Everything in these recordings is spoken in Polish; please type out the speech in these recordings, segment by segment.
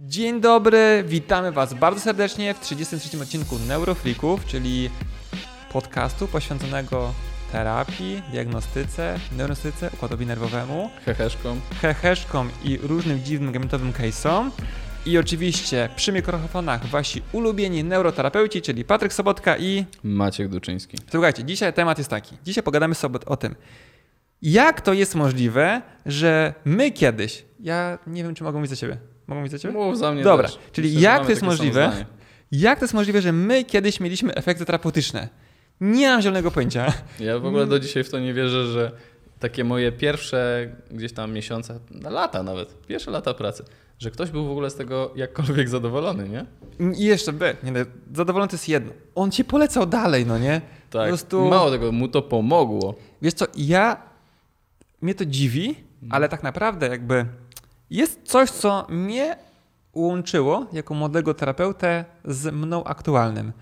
Dzień dobry, witamy Was bardzo serdecznie w 33 odcinku Neurofreaków, czyli podcastu poświęconego terapii, diagnostyce, neurostyce, układowi nerwowemu, Heheszką. heheszkom i różnym dziwnym gametowym case'om. I oczywiście przy mikrofonach Wasi ulubieni neuroterapeuci, czyli Patryk Sobotka i... Maciek Duczyński. Słuchajcie, dzisiaj temat jest taki. Dzisiaj pogadamy sobie o tym, jak to jest możliwe, że my kiedyś... Ja nie wiem, czy mogą mówić za Ciebie. Mogą mówić za Ciebie? Mów za mnie Dobra, też. czyli Myślę, jak to jest możliwe? Jak to jest możliwe, że my kiedyś mieliśmy efekty terapeutyczne? Nie mam zielonego pojęcia. Ja w ogóle do dzisiaj w to nie wierzę, że takie moje pierwsze gdzieś tam miesiące, na lata nawet, pierwsze lata pracy, że ktoś był w ogóle z tego jakkolwiek zadowolony, nie? I jeszcze B, nie, no, zadowolony to jest jedno. On cię polecał dalej, no nie? Po Tak. prostu, Mało tego, mu to pomogło. wiesz co, ja, mnie to dziwi, ale tak naprawdę jakby jest coś, co mnie łączyło jako młodego terapeutę z mną aktualnym.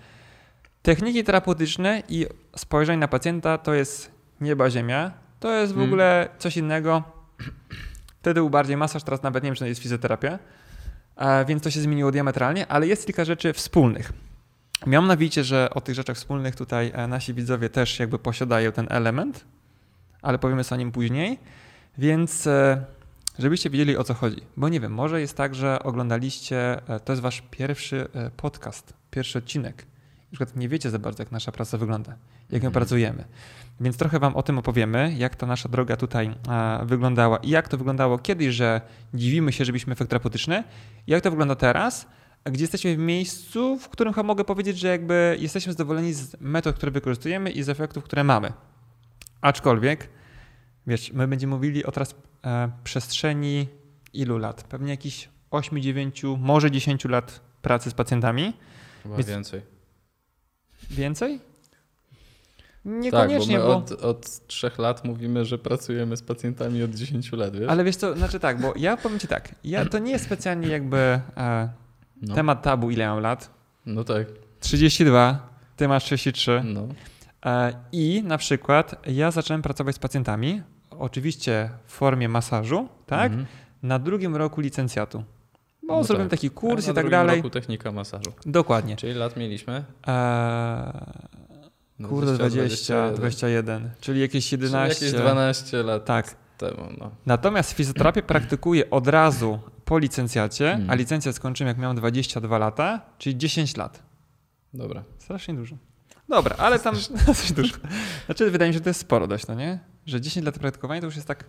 Techniki terapeutyczne i spojrzenie na pacjenta to jest nieba ziemia. To jest w Mm. ogóle coś innego. Wtedy był bardziej masaż, teraz nawet nie wiem, czy to jest fizjoterapia. Więc to się zmieniło diametralnie, ale jest kilka rzeczy wspólnych. Miałem na wicie, że o tych rzeczach wspólnych tutaj e, nasi widzowie też jakby posiadają ten element, ale powiemy sobie o nim później. Więc e, żebyście wiedzieli o co chodzi. Bo nie wiem, może jest tak, że oglądaliście, e, to jest wasz pierwszy e, podcast, pierwszy odcinek. Na przykład nie wiecie za bardzo, jak nasza praca wygląda, jak my Mhm. pracujemy. Więc trochę wam o tym opowiemy, jak ta nasza droga tutaj wyglądała i jak to wyglądało kiedyś, że dziwimy się, że byliśmy efekt terapeutyczny, jak to wygląda teraz, gdzie jesteśmy w miejscu, w którym mogę powiedzieć, że jakby jesteśmy zadowoleni z metod, które wykorzystujemy i z efektów, które mamy. Aczkolwiek, wiesz, my będziemy mówili o teraz przestrzeni ilu lat? Pewnie jakichś 8, 9, może 10 lat pracy z pacjentami. Chyba Więc- więcej. Więcej? Tak, Niekoniecznie, bo my bo... od, od trzech lat mówimy, że pracujemy z pacjentami od 10 lat, wiesz? Ale wiesz co, znaczy tak, bo ja powiem ci tak, ja to nie jest specjalnie jakby e, no. temat tabu, ile mam lat. no tak, 32, ty masz 33. no. E, I na przykład ja zacząłem pracować z pacjentami, oczywiście w formie masażu, tak? Mhm. Na drugim roku licencjatu. Bo No zrobiłem tak. taki kurs A na i tak drugim dalej. roku technika masażu. Dokładnie. Czyli lat mieliśmy? E, No, kurde, 20, 21. 21, czyli jakieś Czyli 11. Jakieś 12 lat Tak. temu, no. Natomiast fizjoterapię praktykuję od razu po licencjacie, Mm. a licencję skończyłem jak miałem 22 lata, czyli 10 lat. Dobra. Strasznie dużo. Dobra, ale tam dość dużo. Znaczy wydaje mi się, że to jest sporo dość, no nie? Że 10 lat praktykowania to już jest tak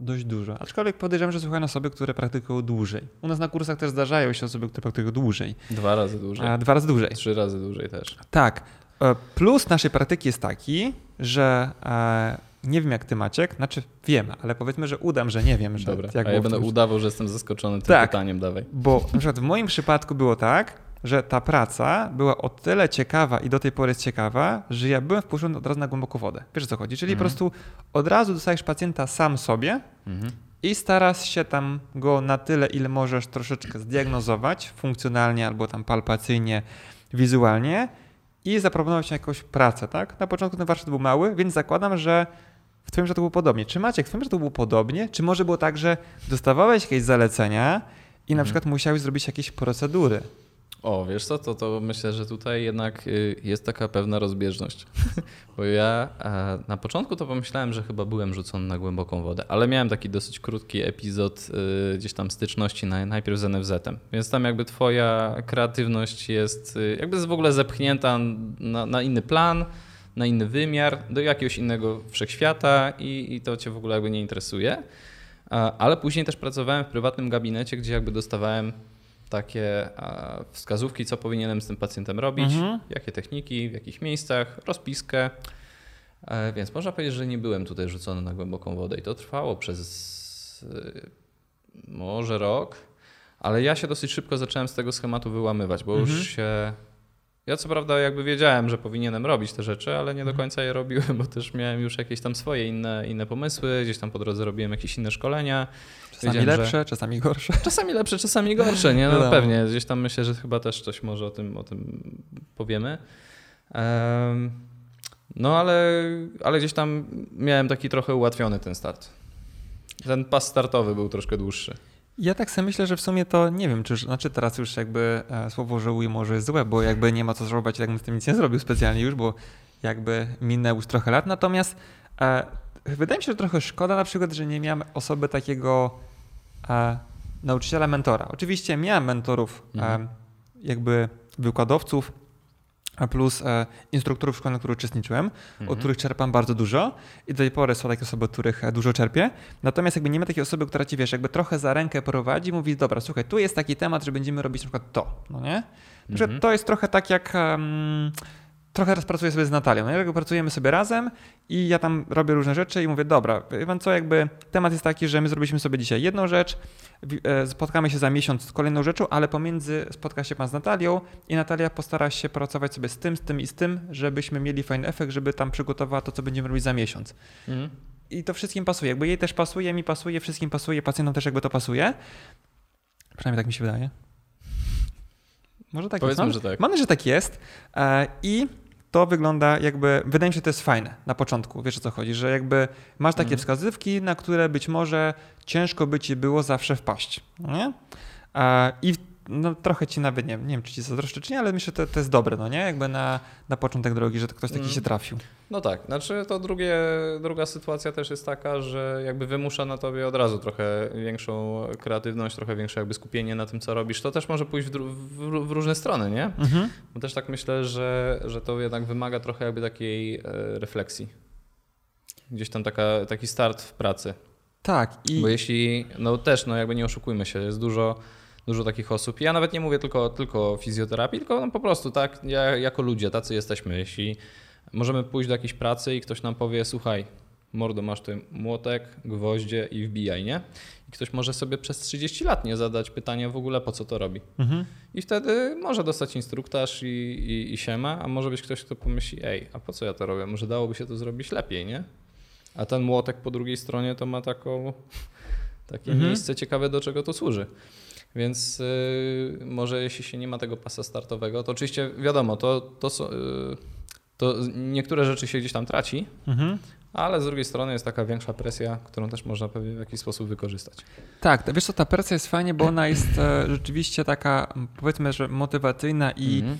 dość dużo. Aczkolwiek podejrzewam, że słuchają osoby, które praktykują dłużej. U nas na kursach też zdarzają się osoby, które praktykują dłużej. Dwa razy dłużej. A dwa razy dłużej. Trzy razy dłużej też. Tak. E, Plus naszej praktyki jest taki, że e, nie wiem jak ty Maciek, znaczy wiem, ale powiedzmy, że udam, że nie wiem, że Dobra. jak A ja będę udawał, że jestem zaskoczony tym Tak. pytaniem, dawaj. Bo na przykład w moim przypadku było tak, że ta praca była o tyle ciekawa i do tej pory jest ciekawa, że ja byłem wpuszczony od razu na głęboką wodę. Wiesz o co chodzi? Czyli Mhm. po prostu od razu dostajesz pacjenta sam sobie Mhm. i starasz się tam go na tyle, ile możesz troszeczkę zdiagnozować funkcjonalnie albo tam palpacyjnie, wizualnie i zaproponować jakąś pracę, tak? Na początku ten warsztat był mały, więc zakładam, że w twoim przypadku było podobnie. Czy Maciek, w twoim przypadku było podobnie? Czy może było tak, że dostawałeś jakieś zalecenia i na Mhm. przykład musiałeś zrobić jakieś procedury? O, wiesz co, to, to myślę, że tutaj jednak y, jest taka pewna rozbieżność. Bo ja na początku to pomyślałem, że chyba byłem rzucony na głęboką wodę, ale miałem taki dosyć krótki epizod y, gdzieś tam styczności na, najpierw z NFZ-em. Więc tam jakby twoja kreatywność jest y, jakby w ogóle zepchnięta na, na inny plan, na inny wymiar, do jakiegoś innego wszechświata i, i to cię w ogóle jakby nie interesuje. Ale później też pracowałem w prywatnym gabinecie, gdzie jakby dostawałem takie wskazówki, co powinienem z tym pacjentem robić, Mhm. jakie techniki, w jakich miejscach, rozpiskę. E, Więc można powiedzieć, że nie byłem tutaj rzucony na głęboką wodę i to trwało przez y, może rok, ale ja się dosyć szybko zacząłem z tego schematu wyłamywać, bo Mhm. już się. Ja co prawda jakby wiedziałem, że powinienem robić te rzeczy, ale nie do Mhm. końca je robiłem, bo też miałem już jakieś tam swoje inne, inne pomysły, gdzieś tam po drodze robiłem jakieś inne szkolenia. Czasami Wiedziałem, że- lepsze, czasami gorsze. Czasami lepsze, czasami gorsze, nie? No Wiadomo. pewnie, gdzieś tam myślę, że chyba też coś może o tym, o tym powiemy. Em, No ale, ale gdzieś tam miałem taki trochę ułatwiony ten start. Ten pas startowy był troszkę dłuższy. Ja tak sobie myślę, że w sumie to nie wiem, czy znaczy teraz już jakby e, słowo żałuję może jest złe, bo jakby nie ma co żałować, jak bym z tym nic nie zrobił specjalnie już, bo jakby minęło już trochę lat. Natomiast wydaje mi się, że trochę szkoda na przykład, że nie miałem osoby takiego e, nauczyciela, mentora. Oczywiście miałem mentorów, mhm. e, jakby wykładowców, plus e, instruktorów szkolnych, których uczestniczyłem, mhm. od których czerpam bardzo dużo i do tej pory są takie osoby, od których e, dużo czerpię. Natomiast jakby nie ma takiej osoby, która ci, wiesz, jakby trochę za rękę prowadzi, mówi, dobra, słuchaj, tu jest taki temat, że będziemy robić na przykład to, no nie? Mhm. to jest trochę tak jak... Um, trochę teraz pracuję sobie z Natalią. No, pracujemy sobie razem i ja tam robię różne rzeczy i mówię, dobra, pan co, jakby temat jest taki, że my zrobiliśmy sobie dzisiaj jedną rzecz, e, spotkamy się za miesiąc z kolejną rzeczą, ale pomiędzy spotka się pan z Natalią i Natalia postara się pracować sobie z tym, z tym i z tym, żebyśmy mieli fajny efekt, żeby tam przygotowała to, co będziemy robić za miesiąc. Mhm. I to wszystkim pasuje. Jakby jej też pasuje, mi pasuje, wszystkim pasuje, pacjentom też jakby to pasuje. Przynajmniej tak mi się wydaje. Może tak Powiedzmy, jest. Mam, że tak. Mam nadzieję, że tak jest. E, I to wygląda jakby, wydaje mi się, że to jest fajne na początku, wiesz o co chodzi, że jakby masz takie mhm. wskazówki, na które być może ciężko by ci było zawsze wpaść. Nie? I no, trochę ci nawet, nie, nie wiem, czy ci zazdroszczę, czy nie, ale myślę, że to, to jest dobre, no nie? Jakby na, na początek drogi, że ktoś taki mm. się trafił. No tak, znaczy to drugie, druga sytuacja też jest taka, że jakby wymusza na tobie od razu trochę większą kreatywność, trochę większe jakby skupienie na tym, co robisz. To też może pójść w, w, w różne strony, nie? Mhm. Bo też tak myślę, że, że to jednak wymaga trochę jakby takiej e, refleksji. Gdzieś tam taka, taki start w pracy. Tak. I... Bo jeśli, no też, no jakby nie oszukujmy się, jest dużo dużo takich osób. Ja nawet nie mówię tylko, tylko o fizjoterapii, tylko no po prostu tak, ja, jako ludzie, tacy jesteśmy. Jeśli możemy pójść do jakiejś pracy i ktoś nam powie, słuchaj, mordo, masz tu młotek, gwoździe i wbijaj, nie? I ktoś może sobie przez 30 lat nie zadać pytania w ogóle, po co to robi. Mhm. I wtedy może dostać instruktaż i, i, i siema, a może być ktoś, kto pomyśli, ej, a po co ja to robię? Może dałoby się to zrobić lepiej, nie? A ten młotek po drugiej stronie to ma taką, takie mhm. miejsce ciekawe, do czego to służy. Więc y, może jeśli się nie ma tego pasa startowego, to oczywiście wiadomo, to, to, y, to niektóre rzeczy się gdzieś tam traci, mhm. ale z drugiej strony jest taka większa presja, którą też można pewnie w jakiś sposób wykorzystać. Tak, wiesz co, ta presja jest fajnie, bo ona jest e, rzeczywiście taka, powiedzmy, że motywacyjna i mhm.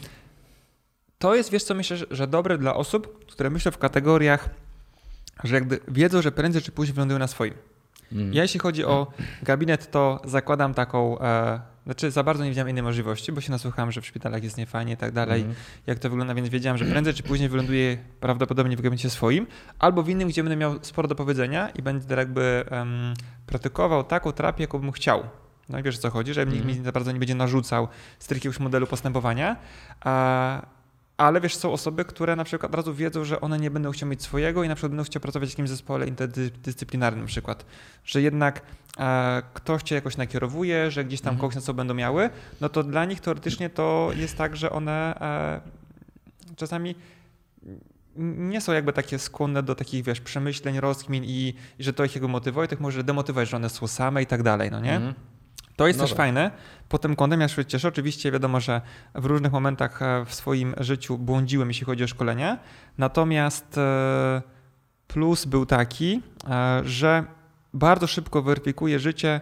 to jest, wiesz co, myślę, że dobre dla osób, które myślą w kategoriach, że jakby wiedzą, że prędzej czy później wylądują na swoim. Mm. Ja jeśli chodzi o gabinet, to zakładam taką, e, znaczy za bardzo nie widziałem innej możliwości, bo się nasłuchałem, że w szpitalach jest niefajnie i tak dalej, mm. jak to wygląda, więc wiedziałem, że prędzej czy później wyląduję prawdopodobnie w gabinecie swoim, albo w innym, gdzie będę miał sporo do powiedzenia i będę jakby um, praktykował taką terapię, jaką bym chciał. No i wiesz o co chodzi, że mm. nikt mi za bardzo nie będzie narzucał z jakiegoś modelu postępowania, a, ale wiesz, są osoby, które na przykład od razu wiedzą, że one nie będą chciały mieć swojego i na przykład będą chciały pracować w jakimś zespole interdyscyplinarnym na przykład. Że jednak e, ktoś cię jakoś nakierowuje, że gdzieś tam mhm. kogoś na co będą miały, no to dla nich teoretycznie to jest tak, że one e, czasami nie są jakby takie skłonne do takich, wiesz, przemyśleń, rozkmin i, i że to ich jego motywuje, tych może demotywować, że one są same i tak dalej, no nie? Mhm. To jest no też tak. fajne. Pod tym kątem ja się cieszę. Oczywiście wiadomo, że w różnych momentach e, w swoim życiu błądziłem, jeśli chodzi o szkolenie. Natomiast e, plus był taki, e, że bardzo szybko weryfikuję życie,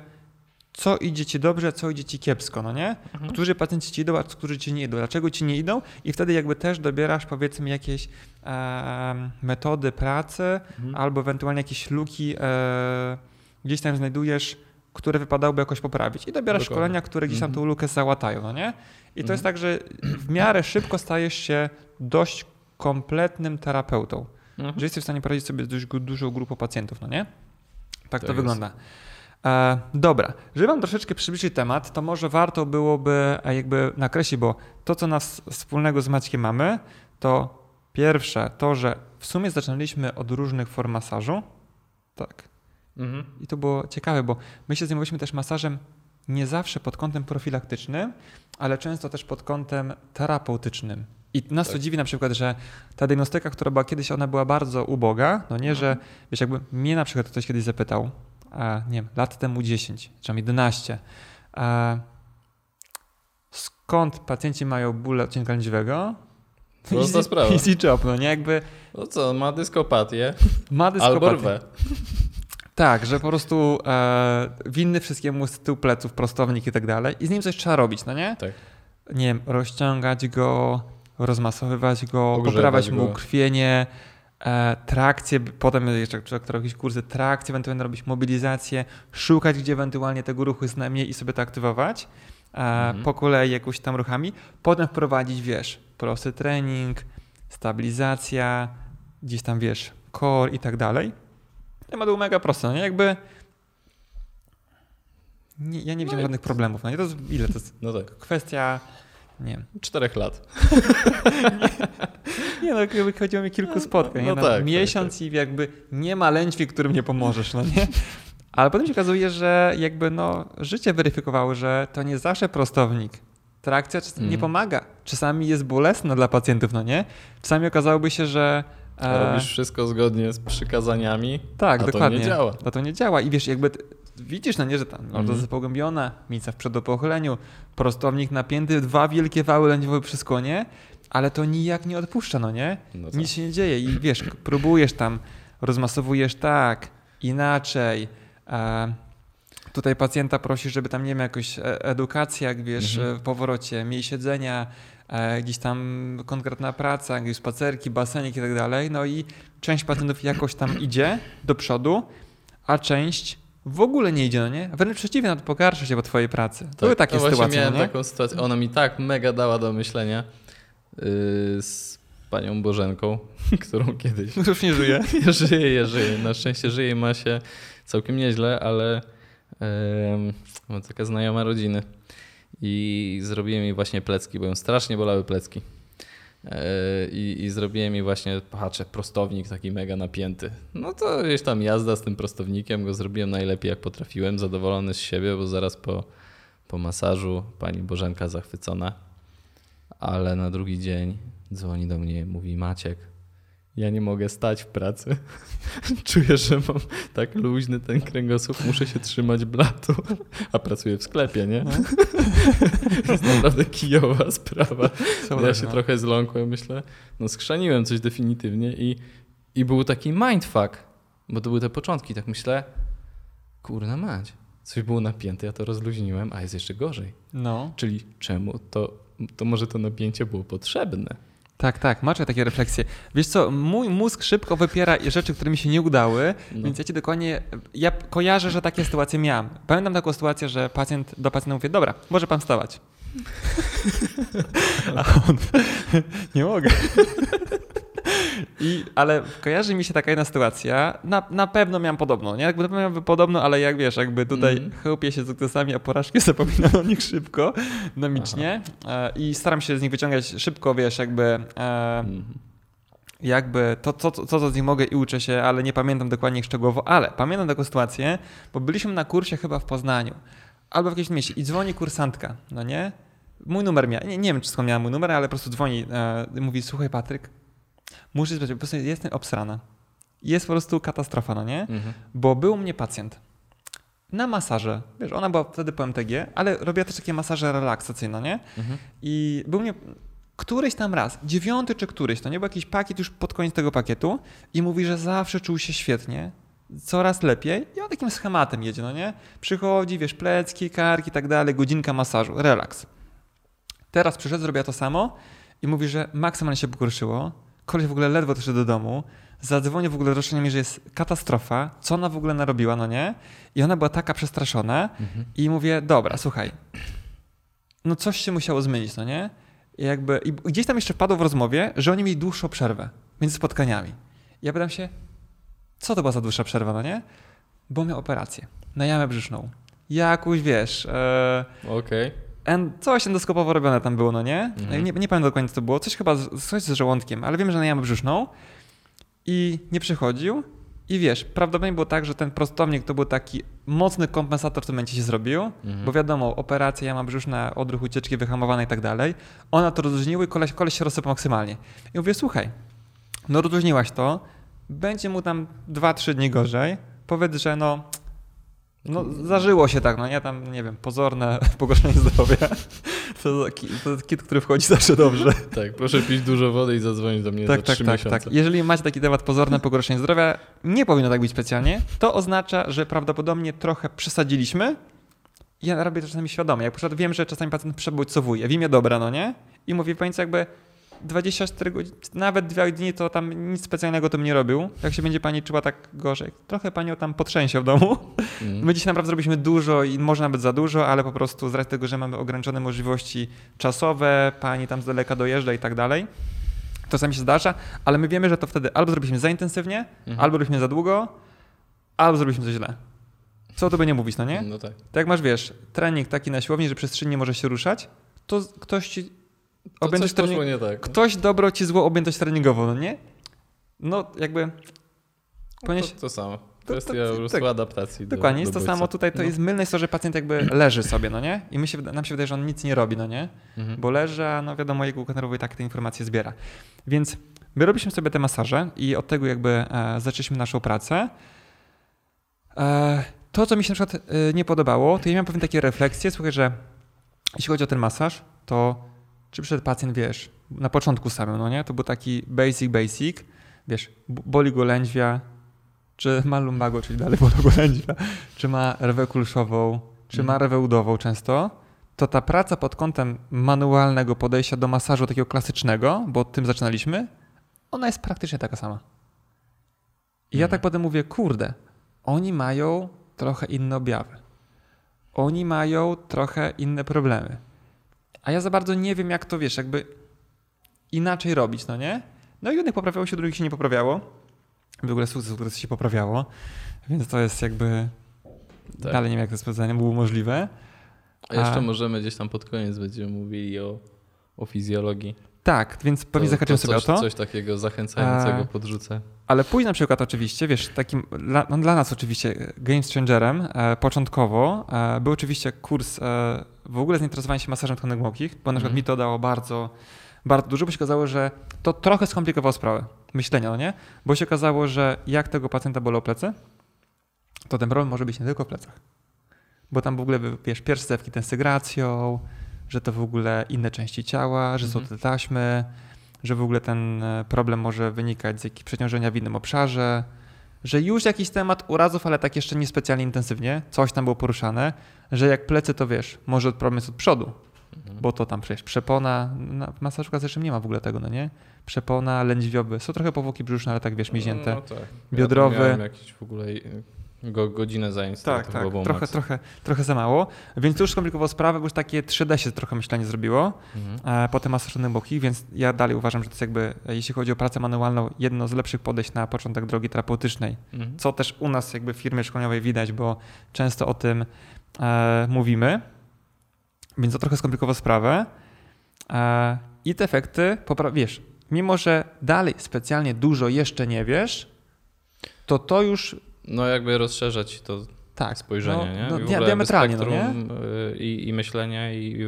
co idzie ci dobrze, co idzie ci kiepsko, no nie? Mhm. Którzy pacjenci ci idą, a którzy ci nie idą, dlaczego ci nie idą i wtedy jakby też dobierasz powiedzmy jakieś e, metody pracy mhm. albo ewentualnie jakieś luki e, gdzieś tam znajdujesz, które wypadałoby jakoś poprawić. I dobierasz Dokładnie. szkolenia, które gdzieś tam tą mhm. lukę załatają, no nie? I to jest mhm. tak, że w miarę szybko stajesz się dość kompletnym terapeutą. Mhm. Że jesteś w stanie poradzić sobie z dość dużą grupą pacjentów, no nie? Tak to, to wygląda. E, dobra, żeby wam troszeczkę przybliżyć temat, to może warto byłoby e, jakby nakreślić, bo to, co nas wspólnego z Maćkiem mamy, to pierwsze to, że w sumie zaczynaliśmy od różnych form masażu. Tak. Mhm. I to było ciekawe, bo my się zajmowaliśmy też masażem nie zawsze pod kątem profilaktycznym, ale często też pod kątem terapeutycznym. I nas tak. to dziwi na przykład, że ta diagnostyka, która była kiedyś, ona była bardzo uboga, no nie, mhm. że wiesz, jakby mnie na przykład ktoś kiedyś zapytał, a, nie wiem, lat temu 10, czy tam 11, a, skąd pacjenci mają ból odcinka lędźwiowego? Prosta sprawa. Easy job, no nie, jakby... No co, ma dyskopatię. Ma dyskopatię. Albo rwę. Tak, że po prostu e, winny wszystkiemu z tyłu pleców, prostownik i tak dalej i z nim coś trzeba robić, no nie? Tak. Nie wiem, rozciągać go, rozmasowywać go, Ogrzewać poprawiać mu go. krwienie, e, trakcję, potem jeszcze trzeba jakieś kursy trakcji, ewentualnie robić mobilizację, szukać gdzie ewentualnie tego ruchu jest najmniej i sobie to aktywować e, Mhm. po kolei jakimiś tam ruchami, potem wprowadzić, wiesz, prosty trening, stabilizacja, gdzieś tam, wiesz, core i tak dalej. Temat był mega prosty, no nie? Jakby nie, ja nie widziałem No żadnych problemów, no nie? To jest, ile to jest No tak. kwestia, nie wiem, Czterech lat. nie no, jakby chodziło mi kilku spotkań, no nie? Na tak, tak, miesiąc i jakby nie ma lędźwi, którym nie pomożesz, no nie? Ale potem się okazuje, że jakby no, życie weryfikowało, że to nie zawsze prostownik. Trakcja czasami nie Mhm. pomaga. Czasami jest bolesna dla pacjentów, no nie? Czasami okazałoby się, że... e, Robisz wszystko zgodnie z przykazaniami, tak, a dokładnie. to nie działa. A to nie działa. I wiesz, jakby widzisz, no nie, że tam Mhm. lordoza pogłębiona, mica w przedopochyleniu, prostownik napięty, dwa wielkie wały lędźwiowe przy skłonie, ale to nijak nie odpuszcza, no nie? No tak. Nic się nie dzieje i wiesz, próbujesz tam, rozmasowujesz tak, inaczej. E, tutaj pacjenta prosisz, żeby tam, nie wiem, jakoś e- edukacja, jak wiesz, Mhm. e, w powrocie, mniej siedzenia, gdzieś tam konkretna praca, jakieś spacerki, basenik i tak dalej. No i część pacjentów jakoś tam idzie do przodu, a część w ogóle nie idzie, no nie? Wręcz przeciwnie, nawet pogarsza się po twojej pracy. Były takie no sytuacje, miałem no nie? taką sytuację. Ona mi tak mega dała do myślenia yy, z panią Bożenką, którą kiedyś Już nie żyje. Ja żyję, ja żyję. Na szczęście żyje i ma się całkiem nieźle, ale mam taka znajoma rodziny i zrobiłem jej właśnie plecki, bo ją strasznie bolały plecki. E, I, I zrobiłem jej właśnie, patrzę, prostownik taki mega napięty. No to gdzieś tam jazda z tym prostownikiem, go zrobiłem najlepiej jak potrafiłem, zadowolony z siebie, bo zaraz po, po masażu pani Bożenka zachwycona. Ale na drugi dzień dzwoni do mnie, mówi Maciek, ja nie mogę stać w pracy. Czuję, że mam tak luźny ten kręgosłup, muszę się trzymać blatu. A pracuję w sklepie, nie? No. To jest naprawdę kijowa sprawa. Ja się no. trochę zląkłem, myślę, no skrzaniłem coś definitywnie i, i był taki mindfuck, bo to były te początki, tak myślę, kurna mać, coś było napięte, ja to rozluźniłem, a jest jeszcze gorzej. No. Czyli czemu to, to może to napięcie było potrzebne? Tak, tak, macie takie refleksje. Wiesz co, mój mózg szybko wypiera rzeczy, które mi się nie udały, No. więc ja ci dokładnie, ja kojarzę, że takie sytuacje miałem. Pamiętam taką sytuację, że pacjent do pacjenta mówi, dobra, może pan wstawać. A on, nie mogę. I, ale kojarzy mi się taka jedna sytuacja, na, na pewno miałem podobną, nie? Jakby na pewno miałem podobną, ale jak wiesz, jakby tutaj Mhm. chełpię się sukcesami, a porażki zapominam o nich szybko, dynamicznie e, i staram się z nich wyciągać szybko, wiesz, jakby e, Mhm. jakby to, to, to, co z nich mogę i uczę się, ale nie pamiętam dokładnie ich szczegółowo, ale pamiętam taką sytuację, bo byliśmy na kursie chyba w Poznaniu albo w jakimś mieście i dzwoni kursantka, no nie? Mój numer miała, nie, nie wiem, czy skąd miała mój numer, ale po prostu dzwoni, e, mówi, słuchaj Patryk, muszę sprawdzić, po prostu jestem obsrana. Jest po prostu katastrofa, no nie? Mhm. Bo był u mnie pacjent na masaże, wiesz, ona była wtedy po MTG, ale robiła też takie masaże relaksacyjne, nie? Mhm. I był mnie któryś tam raz, dziewiąty czy któryś, to nie był jakiś pakiet już pod koniec tego pakietu i mówi, że zawsze czuł się świetnie, coraz lepiej i on takim schematem jedzie, no nie? Przychodzi, wiesz, plecki, karki i tak dalej, godzinka masażu, relaks. Teraz przyszedł, zrobiła to samo i mówi, że maksymalnie się pogorszyło, koleś w ogóle ledwo doszedł do domu, zadzwonił w ogóle roszczenie mi, że jest katastrofa, co ona w ogóle narobiła, no nie? I ona była taka przestraszona Mhm. i mówię, dobra, słuchaj, no coś się musiało zmienić, no nie? I jakby, i gdzieś tam jeszcze wpadło w rozmowie, że oni mieli dłuższą przerwę między spotkaniami. I ja pytam się, co to była za dłuższa przerwa, no nie? Bo miał operację na jamę brzuszną. Jakąś, wiesz, e, Okej. en- coś endoskopowo robione tam było, no nie? Mhm. Nie, nie pamiętam dokładnie, co to było. Coś chyba, z, coś z żołądkiem, ale wiem, że na jamę brzuszną. I nie przychodził. I wiesz, prawdopodobnie było tak, że ten prostownik to był taki mocny kompensator w tym momencie się zrobił, Mhm. bo wiadomo, operacja, jama brzuszna, odruch ucieczki wyhamowana i tak dalej. Ona to rozluźniła i koleś, koleś się rozsypał maksymalnie. I mówię, słuchaj, no rozluźniłaś to, będzie mu tam 2-3 dni gorzej, powiedz, że no, no zażyło się tak, no nie tam, nie wiem, pozorne pogorszenie zdrowia, To, to kit, który wchodzi zawsze dobrze. Tak, proszę pić dużo wody i zadzwonić do mnie Tak, za tak, trzy tak, miesiące. tak. Jeżeli macie taki temat pozorne pogorszenie zdrowia, nie powinno tak być specjalnie. To oznacza, że prawdopodobnie trochę przesadziliśmy. Ja robię to czasami świadomie. Jak wiem, że czasami pacjent przebodźcowuje w imię dobra, no nie? I mówię państwu jakby 24 godziny, nawet dwa dni to tam nic specjalnego tym nie robił. Jak się będzie pani czuła tak gorzej, trochę panią tam potrzęsie w domu. Mhm. My dzisiaj naprawdę zrobiliśmy dużo i może nawet za dużo, ale po prostu z racji tego, że mamy ograniczone możliwości czasowe, pani tam z daleka dojeżdża i tak dalej, to sami się zdarza, ale my wiemy, że to wtedy albo zrobiliśmy za intensywnie, Mhm. albo zrobiliśmy za długo, albo zrobiliśmy coś źle. Co tu by nie mówić, no nie? No tak. Tak jak masz, wiesz, trening taki na siłowni, że przez trzy dni nie możesz się ruszać, to ktoś ci To objętość trening... nie tak. Ktoś dobro ci zło objętość treningową, no nie? No jakby... Ponieważ... To, to samo. to- Kwestia to- po prostu tak. adaptacji do Dokładnie, do jest to bodźca. samo tutaj, to No. jest mylne jest to, że pacjent jakby leży sobie, no nie? I my się, nam się wydaje, że on nic nie robi, no nie? Mhm. Bo leży, a no wiadomo, jego układ nerwowy tak te informacje zbiera. Więc my robiliśmy sobie te masaże i od tego jakby e, zaczęliśmy naszą pracę. E, to, co mi się na przykład e, nie podobało, to ja miałem pewne takie refleksje, słuchaj, że jeśli chodzi o ten masaż, to czy przyszedł pacjent, wiesz, na początku samym, no nie? To był taki basic, basic, wiesz, boli go lędźwia, czy ma lumbago, czyli dalej boli go lędźwia, czy ma rewę kulszową, czy ma Mhm. rewę udową często, to ta praca pod kątem manualnego podejścia do masażu takiego klasycznego, bo tym zaczynaliśmy, ona jest praktycznie taka sama. I ja Mhm. tak potem mówię, kurde, oni mają trochę inne objawy. Oni mają trochę inne problemy. A ja za bardzo nie wiem, jak to wiesz, jakby inaczej robić, no nie? No i jednych poprawiało się, drugich się nie poprawiało. W ogóle sukces, które się poprawiało. Więc to jest jakby. Tak. Dalej nie wiem, jak to sprawdzenie było możliwe. A jeszcze A- możemy gdzieś tam pod koniec będziemy mówili o, o fizjologii. Tak, więc pewnie To- zahaczymy to sobie o to. Coś takiego zachęcającego A- podrzucę. Ale później na przykład oczywiście, wiesz, takim dla, no dla nas oczywiście game changerem e, początkowo e, był oczywiście kurs e, w ogóle zainteresowania się masażem tkanek głębokich, bo na przykład Mhm. mi to dało bardzo, bardzo dużo, bo się okazało, że to trochę skomplikowało sprawę myślenia, no nie? Bo się okazało, że jak tego pacjenta bolą plecy, to ten problem może być nie tylko w plecach. Bo tam w ogóle, wiesz, pierwsze zewki tensygracją, że to w ogóle inne części ciała, że są Mhm. te taśmy, że w ogóle ten e, problem może wynikać z jakiegoś przeciążenia w innym obszarze, że już jakiś temat urazów, ale tak jeszcze niespecjalnie intensywnie, coś tam było poruszane, że jak plecy to wiesz, może problem jest od przodu, Mhm. bo to tam przecież przepona, na, w masażu klasycznym nie ma w ogóle tego, no nie? Przepona, lędźwiowy, są trochę powłoki brzuszne, ale tak wiesz, miźnięte. No, tak. biodrowy. Ja miałem jakiś w ogóle go, godzinę zajęć. z Tak, tak, trochę, max. trochę, trochę za mało, więc to już skomplikowało sprawę, bo już takie 3D się trochę myślenie zrobiło. Mhm. e, potem masażowym boki, więc ja dalej uważam, że to jest jakby, jeśli chodzi o pracę manualną, jedno z lepszych podejść na początek drogi terapeutycznej, Mhm. co też u nas jakby w firmie szkoleniowej widać, bo często o tym e, mówimy, więc to trochę skomplikowało sprawę e, i te efekty, wiesz, mimo że dalej specjalnie dużo jeszcze nie wiesz, to to już No jakby rozszerzać to tak, spojrzenie, no, nie? No, I diametralnie, no spektrum, nie? y, I, i myślenia, i-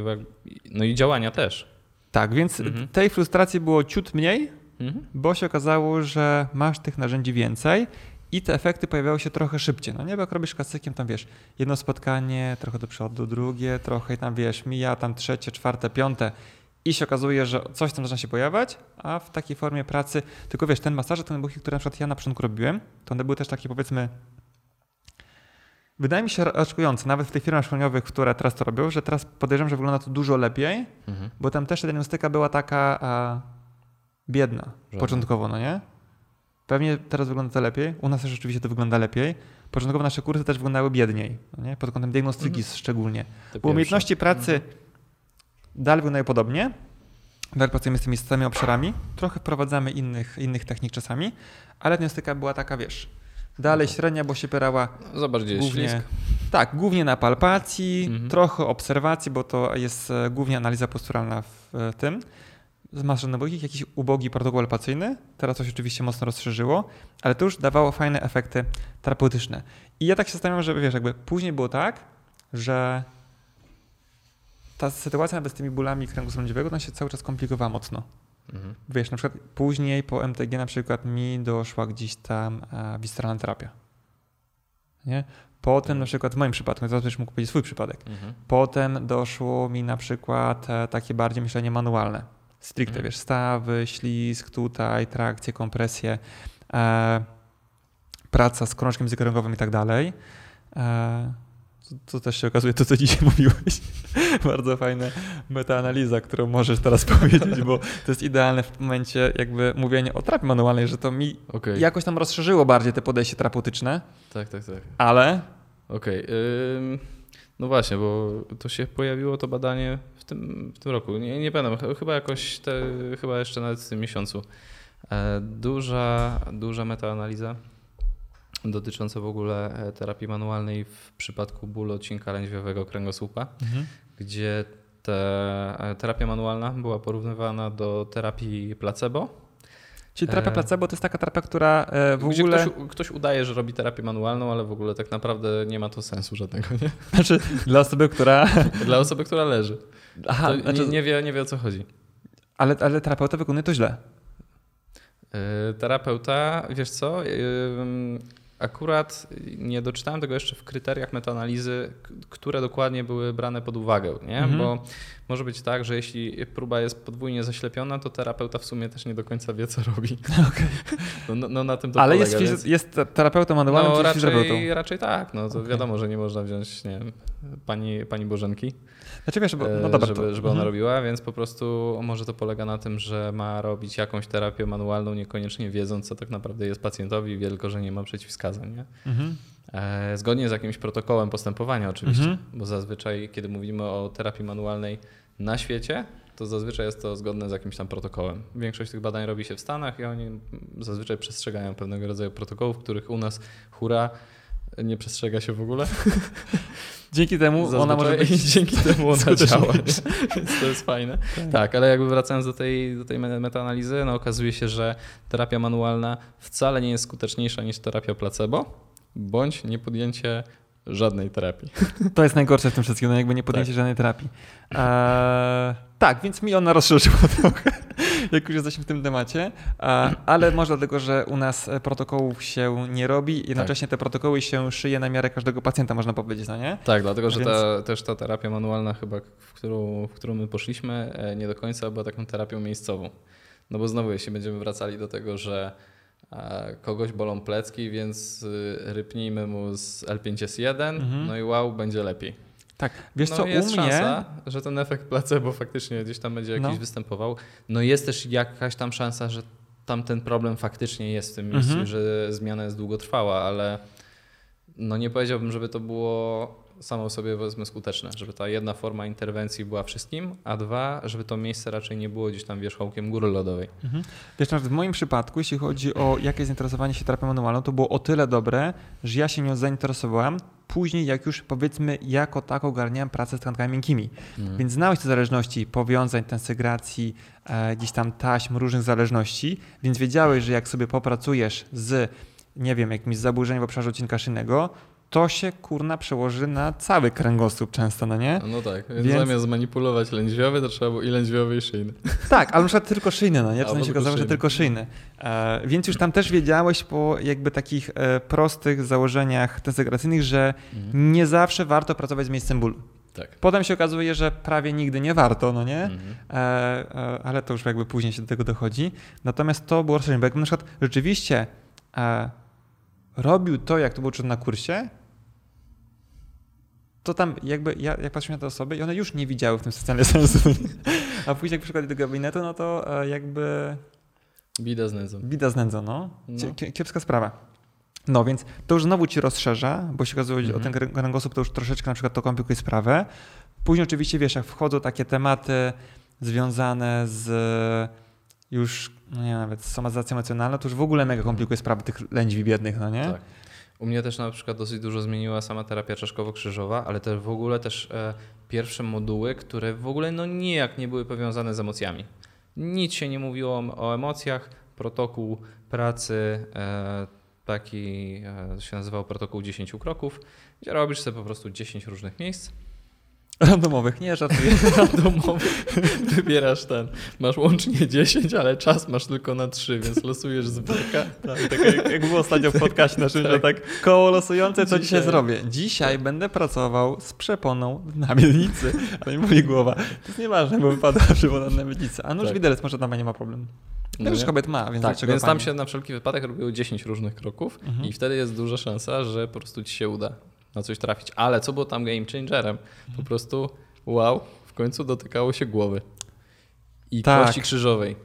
no i działania też. Tak, więc Mhm. tej frustracji było ciut mniej, Mhm. bo się okazało, że masz tych narzędzi więcej i te efekty pojawiały się trochę szybciej. No nie, bo jak robisz klasykiem, tam wiesz, jedno spotkanie, trochę do przodu, drugie, trochę i tam wiesz, mija tam trzecie, czwarte, piąte i się okazuje, że coś tam zaczyna się pojawiać, a w takiej formie pracy, tylko wiesz, ten masaże, ten buchy, które na przykład ja na początku robiłem, to one były też takie powiedzmy Wydaje mi się raczkujące, nawet w tych firmach szkoleniowych, które teraz to robią, że teraz podejrzewam, że wygląda to dużo lepiej, Mhm. bo tam też ta diagnostyka była taka a, biedna początkowo, no nie? Pewnie teraz wygląda to lepiej. U nas też rzeczywiście to wygląda lepiej. Początkowo nasze kursy też wyglądały biedniej, no nie? pod kątem diagnostyki Mhm. szczególnie. Te Bo pierwsze. umiejętności pracy dalej wyglądają podobnie. Dalej pracujemy z tymi samymi obszarami. Trochę wprowadzamy innych, innych technik czasami, ale diagnostyka była taka, wiesz, dalej średnia, bo się opierała No, Za bardziej głównie, ślisk. tak, głównie na palpacji, Mhm. trochę obserwacji, bo to jest e, głównie analiza posturalna w e, tym. Z maszynowych, jakiś ubogi protokół palpacyjny. Teraz to się oczywiście mocno rozszerzyło, ale to już dawało fajne efekty terapeutyczne. I ja tak się zastanawiam, że wiesz, jakby później było tak, że ta sytuacja nawet z tymi bólami kręgu lędźwiowego, ona się cały czas komplikowała mocno. Mhm. Wiesz, na przykład później po MTG na przykład mi doszła gdzieś tam e, visceralna terapia. Nie? Potem na przykład w moim przypadku, zaraz będziesz mógł powiedzieć swój przypadek. Mhm. Potem doszło mi na przykład e, takie bardziej myślenie manualne. Stricte, Mhm. wiesz, stawy, ślizg tutaj, trakcje, kompresje, e, praca z krążkiem zegarowym i tak dalej. E, to, to też się okazuje to, co dzisiaj mówiłeś. Bardzo fajna metaanaliza, którą możesz teraz powiedzieć, bo to jest idealne w momencie jakby mówienia o terapii manualnej, że to mi Okej, jakoś tam rozszerzyło bardziej te podejście terapeutyczne, tak, tak, tak. ale Okej. ym, No właśnie, bo to się pojawiło to badanie w tym, w tym roku. Nie, nie pamiętam, ch- chyba jakoś te, chyba jeszcze nawet w tym miesiącu. E, Duża, duża metaanaliza dotycząca w ogóle e, terapii manualnej w przypadku bólu odcinka lędźwiowego kręgosłupa, gdzie te, e, terapia manualna była porównywana do terapii placebo. Czyli terapia E, placebo to jest taka terapia, która w gdzie ogóle. ktoś, ktoś udaje, że robi terapię manualną, ale w ogóle tak naprawdę nie ma to sensu żadnego, nie? Znaczy, dla osoby, która. Dla osoby, która leży. Aha, to znaczy, nie, nie, wie, nie wie o co chodzi. Ale, ale terapeuta wykonuje to źle. Terapeuta, wiesz co? Akurat nie doczytałem tego jeszcze w kryteriach metaanalizy, które dokładnie były brane pod uwagę, nie? Mhm. Bo może być tak, że jeśli próba jest podwójnie zaślepiona, to terapeuta w sumie też nie do końca wie, co robi. No, no, no na tym to ale polega, jest, więc- jest terapeutą manualnym, No czy fizjoterapeutą. raczej, raczej tak, no to Okej. wiadomo, że nie można wziąć, nie wiem, pani, pani Bożenki, Znaczy wiesz, bo, no e, dobra, żeby, to, żeby ona mhm. robiła, więc po prostu może to polega na tym, że ma robić jakąś terapię manualną, niekoniecznie wiedząc, co tak naprawdę jest pacjentowi, tylko że nie ma przeciwwskazań. Nie? Mhm. E, Zgodnie z jakimś protokołem postępowania oczywiście, Mhm. bo zazwyczaj, kiedy mówimy o terapii manualnej na świecie, to zazwyczaj jest to zgodne z jakimś tam protokołem. Większość tych badań robi się w Stanach i oni zazwyczaj przestrzegają pewnego rodzaju protokołów, których u nas hura nie przestrzega się w ogóle. Dzięki temu ona może Zazwyczaj być. dzięki temu ona działa, więc to jest fajne. Tak, ale jakby wracając do tej, do tej me- metaanalizy, no okazuje się, że terapia manualna wcale nie jest skuteczniejsza niż terapia placebo, bądź niepodjęcie żadnej terapii. To jest najgorsze w tym wszystkim, no jakby nie podjęcie żadnej terapii. Eee, tak, więc mi ona rozszerzyła trochę, jak już jesteśmy w tym temacie, e, ale może dlatego, że u nas e, protokołów się nie robi, jednocześnie te protokoły się szyje na miarę każdego pacjenta, można powiedzieć, no nie? Tak, dlatego że Więc- ta, też ta terapia manualna chyba, w którą, w którą my poszliśmy, e, nie do końca była taką terapią miejscową. No bo znowu, jeśli będziemy wracali do tego, że e, kogoś bolą plecki, więc y, rypnijmy mu z L5S1, Mhm. no i wow, będzie lepiej. Tak, wiesz no co, jest u mnie... szansa, że ten efekt placebo faktycznie gdzieś tam będzie jakiś No. występował. No jest też jakaś tam szansa, że tam ten problem faktycznie jest w tym miejscu, Mhm. że zmiana jest długotrwała, ale no nie powiedziałbym, żeby to było samo sobie powiedzmy skuteczne, żeby ta jedna forma interwencji była wszystkim, a dwa, żeby to miejsce raczej nie było gdzieś tam wierzchołkiem góry lodowej. Mhm. Wiesz, w moim przypadku, jeśli chodzi o jakieś zainteresowanie się terapią manualną, to było o tyle dobre, że ja się nią zainteresowałem później, jak już powiedzmy jako tak ogarniałem pracę z tkankami miękkimi. Mhm. Więc znałeś te zależności, powiązań, tensegracji, e, gdzieś tam taśm, różnych zależności, więc wiedziałeś, że jak sobie popracujesz z, nie wiem, jakimś zaburzeniem w obszarze odcinka szyjnego, to się kurna przełoży na cały kręgosłup często, no nie? No tak, więc, Więc- zamiast manipulować lędźwiowy, to trzeba było i lędźwiowy i szyjny. Tak, ale na przykład tylko szyjny, no nie? Czasem się okazało, że tylko szyjny. E, więc już tam też wiedziałeś po jakby takich e, prostych założeniach tensegracyjnych, że Mhm. nie zawsze warto pracować z miejscem bólu. Tak. Potem się okazuje, że prawie nigdy nie warto, no nie? Mhm. E, e, ale to już jakby później się do tego dochodzi. Natomiast to było rozszerzenie, bo jakbym na przykład rzeczywiście e, robił to, jak to było czytane na kursie, to tam jakby ja jak patrzyłem na te osoby i one już nie widziały w tym specjalnie sensu. A później jak przyszli do gabinetu, no to e, jakby Bida z nędzą. bida z nędzą, no. No. kie- Kiepska sprawa. No więc to już znowu ci rozszerza, bo się okazuje, że o Mhm. ten krę- kręgosłup to już troszeczkę na przykład to komplikuje sprawę. Później oczywiście wiesz, jak wchodzą takie tematy związane z już, nie wiem, nawet z somatyzacją emocjonalną, to już w ogóle mega komplikuje sprawę tych lędźwi biednych, no nie? Tak. U mnie też na przykład dosyć dużo zmieniła sama terapia czaszkowo-krzyżowa, ale też w ogóle też e, pierwsze moduły, które w ogóle no nijak nie były powiązane z emocjami. Nic się nie mówiło o emocjach. Protokół pracy, e, taki e, się nazywał protokół 10 kroków, gdzie robisz sobie po prostu 10 różnych miejsc Randomowych, nie żartuję. randomowy. Wybierasz ten. Masz łącznie 10, ale czas masz tylko na 3, więc losujesz z. Tak, tak jak, jak było ostatnio w podcaście naszym, że tak koło losujące, co dzisiaj, Dzisiaj. zrobię? Dzisiaj będę pracował z przeponą na miednicy, ale mi boli głowa. To jest nieważne, bo wypadła przepona na miednicy. A nóż Tak. widelec może tam nie ma problemu. No nie? kobiet ma, więc Tak, dlaczego więc tam pani? się na wszelki wypadek robiło 10 różnych kroków Mhm. i wtedy jest duża szansa, że po prostu ci się uda na coś trafić. Ale co było tam game changerem? Po prostu wow, w końcu dotykało się głowy i Tak. kości krzyżowej.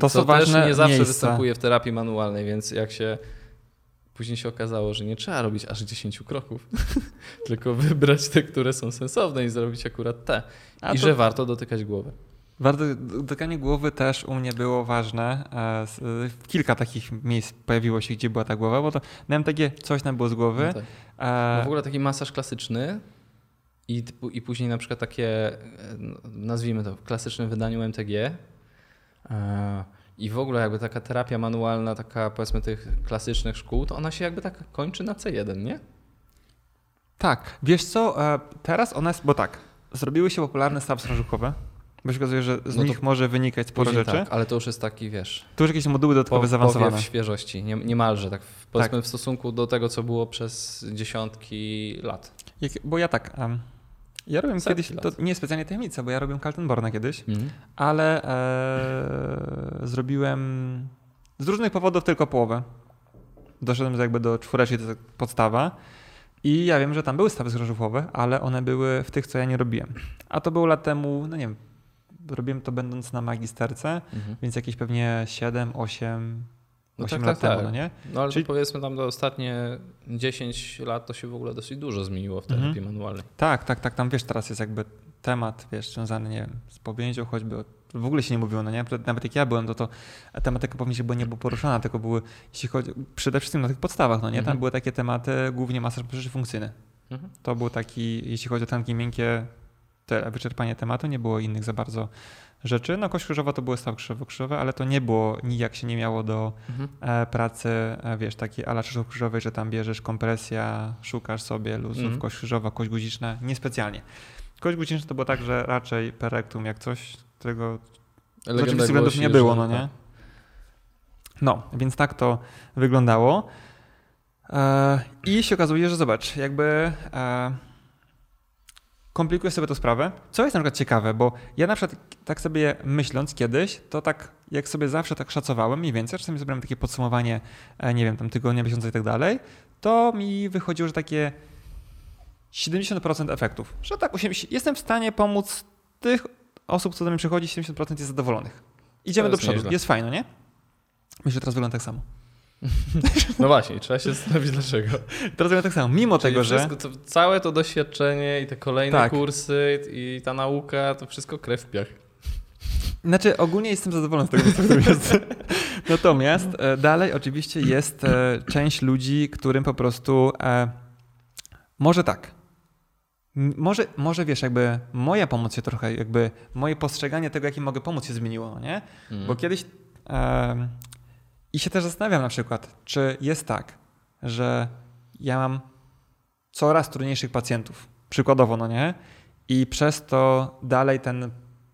To ważne też nie zawsze miejsca. występuje w terapii manualnej, więc jak się później się okazało, że nie trzeba robić aż 10 kroków, tylko wybrać te, które są sensowne i zrobić akurat te. A I to- że warto dotykać głowy. Bardzo dotykanie głowy też u mnie było ważne. E, Kilka takich miejsc pojawiło się, gdzie była ta głowa, bo to miałem takie, coś tam było z głowy. No tak. E, No w ogóle taki masaż klasyczny i, i później na przykład takie, e, no, nazwijmy to w klasycznym wydaniu MTG i w ogóle jakby taka terapia manualna, taka powiedzmy tych klasycznych szkół, to ona się jakby tak kończy na C1, nie? Tak, wiesz co, teraz one, bo tak, zrobiły się popularne stawy strażuchowe, bo się okazuje, że z No to nich może wynikać sporo rzeczy. Tak, ale to już jest taki, wiesz, Tu już jakieś moduły dodatkowe po, zaawansowane. powiew świeżości, nie, niemalże tak w, powiedzmy w stosunku do tego, co było przez dziesiątki lat. Jak, bo ja tak, em, ja robiłem Setki kiedyś, lat. to nie specjalnie tajemnica, bo ja robiłem Kaltenborna kiedyś, Mhm. ale e, zrobiłem z różnych powodów tylko połowę. Doszedłem jakby do czwóreczki, to jest podstawa. I ja wiem, że tam były stawy zgrożuchowe, ale one były w tych, co ja nie robiłem. A to było lat temu, no nie wiem, robiłem to będąc na magisterce, Mhm. więc jakieś pewnie 7, 8, No 8 tak, lat tak, temu, tak. no nie? No ale Czyli- powiedzmy tam do ostatnie 10 lat to się w ogóle dosyć dużo zmieniło w terapii Mhm. manualnej. Tak, tak, tak, tam wiesz, teraz jest jakby temat, wiesz, związany, nie wiem, z powięzią choćby, w ogóle się nie mówiło, no nie? Nawet jak ja byłem, to to tematyka powinniśmy była nie była poruszana, tylko były, jeśli chodzi, przede wszystkim na tych podstawach, no nie? Tam Mhm. były takie tematy, głównie masaż funkcyjny. Mhm. To był taki, jeśli chodzi o tkanki miękkie, te wyczerpanie tematu, nie było innych za bardzo rzeczy. No kość krzyżowa to były staw krzyżowo-krzyżowe, ale to nie było, nijak się nie miało do Mhm. e, pracy, e, wiesz, takiej ala krzyżów krzyżowej, że tam bierzesz kompresja, szukasz sobie luzów, Mhm. kość krzyżowa, kość guziczna, niespecjalnie. Kość guziczna to było tak, że raczej perektum jak coś, którego z oczywistych względów nie było, no nie? No, więc tak to wyglądało. E, I się okazuje, że zobacz, jakby e, komplikuje sobie tę sprawę. Co jest na przykład ciekawe, bo ja na przykład tak sobie myśląc kiedyś, to tak jak sobie zawsze tak szacowałem mniej więcej, czasami zrobiłem takie podsumowanie, e, nie wiem, tam tygodnia, miesiąca i tak dalej, to mi wychodziło, że takie 70% efektów. Że tak, 80, jestem w stanie pomóc tych osób, co do mnie przychodzi, 70% jest zadowolonych. Idziemy To do jest przodu, nieźle. jest fajno, nie? Myślę, że teraz wygląda tak samo. No właśnie, trzeba się zastanowić dlaczego. Teraz wygląda tak samo, mimo Czyli tego, że... wszystko, to, całe to doświadczenie i te kolejne Tak. kursy i ta nauka, to wszystko krew w piach. Znaczy, ogólnie jestem zadowolony z tego, co jest. Natomiast e, dalej oczywiście jest e, część ludzi, którym po prostu e, może tak. Może, może wiesz, jakby moja pomoc się trochę, jakby moje postrzeganie tego, jakim mogę pomóc się zmieniło, no nie? Mm. Bo kiedyś em, i się też zastanawiam na przykład, czy jest tak, że ja mam coraz trudniejszych pacjentów, przykładowo, no nie? I przez to dalej ten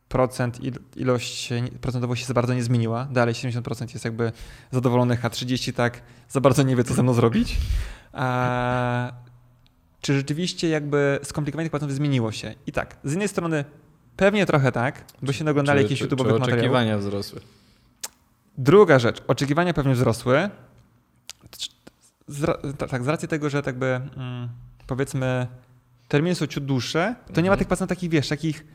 procent, il- ilość procentowo się za bardzo nie zmieniła. Dalej 70% jest jakby zadowolonych, a 30% tak za bardzo nie wie, co ze mną zrobić. A, czy rzeczywiście jakby skomplikowanie tych pacjentów zmieniło się? I tak, z jednej strony pewnie trochę tak, bo się naglądali jakichś czy- YouTube'owych materiałów. oczekiwania wzrosły. Druga rzecz, oczekiwania pewnie wzrosły. Z, tak, z racji tego, że tak by, mm, powiedzmy terminy są ciut dłuższe, to nie ma Mhm. tych pacjentów takich, wiesz, takich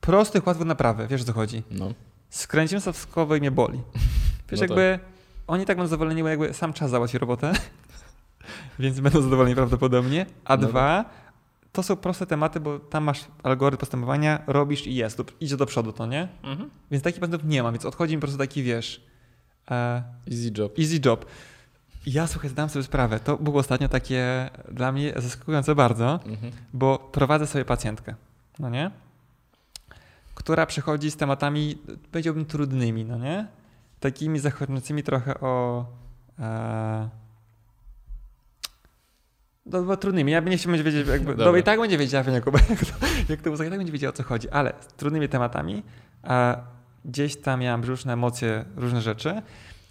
prostych, łatwych naprawy, wiesz o co chodzi. No. Skręciłem stawskowo i mnie boli. Wiesz, No jakby oni tak będą zadowoleni, bo jakby sam czas załatwi robotę, więc będą zadowoleni prawdopodobnie. A No dwa, to są proste tematy, bo tam masz algorytm postępowania, robisz i jest, idzie do przodu, to nie? Mhm. Więc takich pacjentów nie ma, więc odchodzi mi po prostu taki, wiesz, e, Easy job. easy job. Ja, słuchaj, zdałem sobie sprawę, to było ostatnio takie dla mnie zaskakujące bardzo, Mhm. bo prowadzę sobie pacjentkę, no nie? Która przychodzi z tematami, powiedziałbym, trudnymi, no nie? Takimi zachodzącymi trochę o... E, no, bo trudnymi. Ja bym nie chciał wiedzieć, jakby, no i tak będzie wiedziała, Jakub, jak to, jak to uzasadnia, tak będzie wiedziała, o co chodzi, ale z trudnymi tematami a gdzieś tam miałam różne emocje, różne rzeczy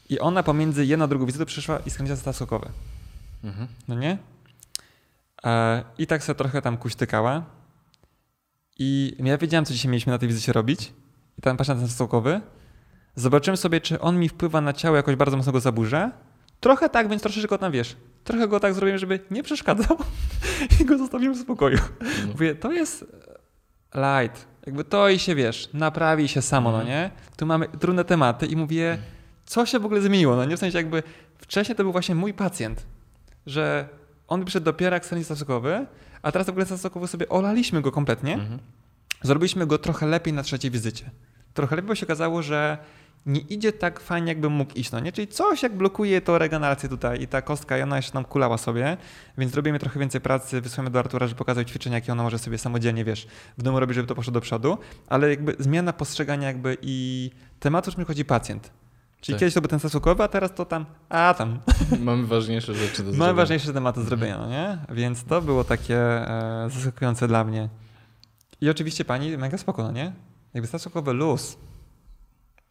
i ona pomiędzy jedną a drugą wizytą przyszła i skręciła stan sokowy. Mhm. No nie? E, I tak sobie trochę tam kuśtykała. I ja wiedziałem, co dzisiaj mieliśmy na tej wizycie robić. I tam patrzę na ten stołkowy. Zobaczyłem sobie, czy on mi wpływa na ciało, jakoś bardzo mocno go zaburzę. Trochę tak, więc troszeczkę tam wiesz. Trochę go tak zrobiłem, żeby nie przeszkadzał i go zostawiłem w spokoju. No. Mówię, to jest light. Jakby to i się wiesz, naprawi się samo, no Mhm. nie? Tu mamy trudne tematy i mówię, co się w ogóle zmieniło, no nie? W sensie jakby wcześniej to był właśnie mój pacjent, że on przyszedł dopiero jak stan stosunkowy, a teraz w ogóle stosunkowy sobie olaliśmy go kompletnie. Mhm. Zrobiliśmy go trochę lepiej na trzeciej wizycie. Trochę lepiej, bo się okazało, że nie idzie tak fajnie, jakby mógł iść, no nie? Czyli coś jak blokuje to regenerację tutaj i ta kostka, i ona jeszcze tam kulała sobie, więc zrobimy trochę więcej pracy, wysłamy do Artura, żeby pokazał ćwiczenia, jakie ona może sobie samodzielnie, wiesz, w domu robić, żeby to poszło do przodu, ale jakby zmiana postrzegania jakby i tematu, czym chodzi pacjent. Czyli Tak. kiedyś to był ten stosunkowy, a teraz to tam, a tam, Mamy ważniejsze rzeczy do mamy zrobienia. ważniejsze tematy do zrobienia, no nie? Więc to było takie e, zaskakujące dla mnie. I oczywiście pani mega spoko, no nie? Jakby stosunkowy luz.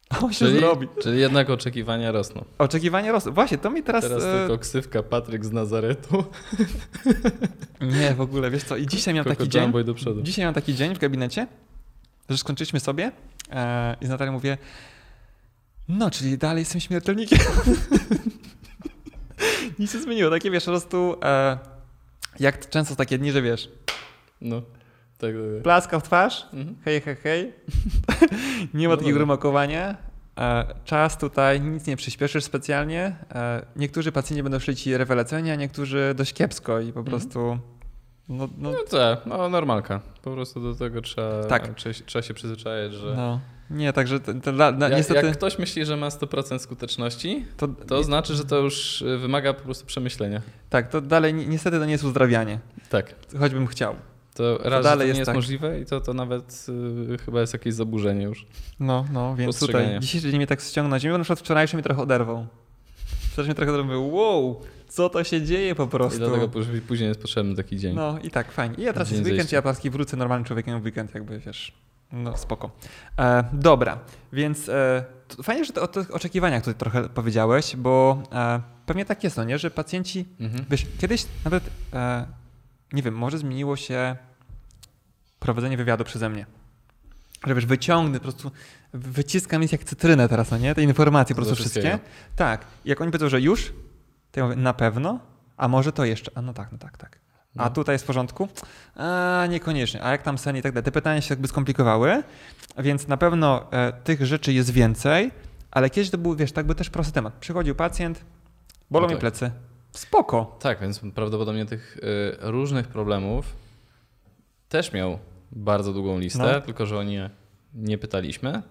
On się Czyli, zrobi. czyli jednak oczekiwania rosną. Oczekiwania rosną. Właśnie, to mi teraz... Teraz e, tylko ksywka Patryk z Nazaretu. Nie, w ogóle, wiesz co, i dzisiaj miałem taki dzień, do przodu. dzisiaj miałem taki dzień w gabinecie, że skończyliśmy sobie e, i z Natalią mówię, no, czyli dalej jestem śmiertelnikiem. Nic się zmieniło, takie wiesz, po prostu e, jak często takie dni, że wiesz, No. Tak, tak. plaska w twarz, Mhm. hej, hej, hej, nie ma No takiego dobra. grumakowania, e, czas tutaj, nic nie przyspieszysz specjalnie, e, niektórzy pacjenci będą szli ci rewelacyjnie, a niektórzy dość kiepsko i po Mhm. prostu, no, no, No tak, no normalka. Po prostu do tego trzeba, Tak. trzeba, trzeba się przyzwyczaić, że no. Nie, także dla- dla- jak, niestety jak ktoś myśli, że ma 100% skuteczności, to, to znaczy, że to już y, wymaga po prostu przemyślenia. tak, to dalej ni- niestety to nie jest uzdrawianie, Tak. choćbym chciał. To raz, dalej to jest nie jest tak. możliwe i to, to nawet y, chyba jest jakieś zaburzenie już. No, no, więc tutaj dzisiejszy dzień mnie tak ściągnął na ziemię, bo na przykład wczorajszy mnie trochę oderwał. Wczorajszy mnie trochę oderwał, wow, co to się dzieje po I prostu. dlatego później- jest potrzebny taki dzień. No i tak, fajnie. I ja teraz Dzień jest weekend, zejścia. ja paski wrócę normalnym człowiekiem w weekend, jakby wiesz. No spoko. E, dobra, więc e, fajnie, że to o tych oczekiwaniach tutaj trochę powiedziałeś, bo e, pewnie tak jest, no nie, że pacjenci, Mhm. wiesz, kiedyś nawet, e, nie wiem, może zmieniło się prowadzenie wywiadu przeze mnie. Że wiesz, wyciągnę, po prostu wyciskam jest jak cytrynę teraz, no nie? Te informacje po prostu wszystkie. Tak. Jak oni powiedzą, że już, to ja mówię, na pewno, a może to jeszcze. A no tak, no tak, tak. A No. tutaj jest w porządku? A niekoniecznie. A jak tam sen i tak dalej? Te pytania się jakby skomplikowały, więc na pewno e, tych rzeczy jest więcej, ale kiedyś to był, wiesz, tak był też prosty temat. Przychodził pacjent, bolą No mi tak. plecy. Spoko. Tak, więc prawdopodobnie tych y, różnych problemów też miał bardzo długą listę, No. tylko że o nie nie pytaliśmy.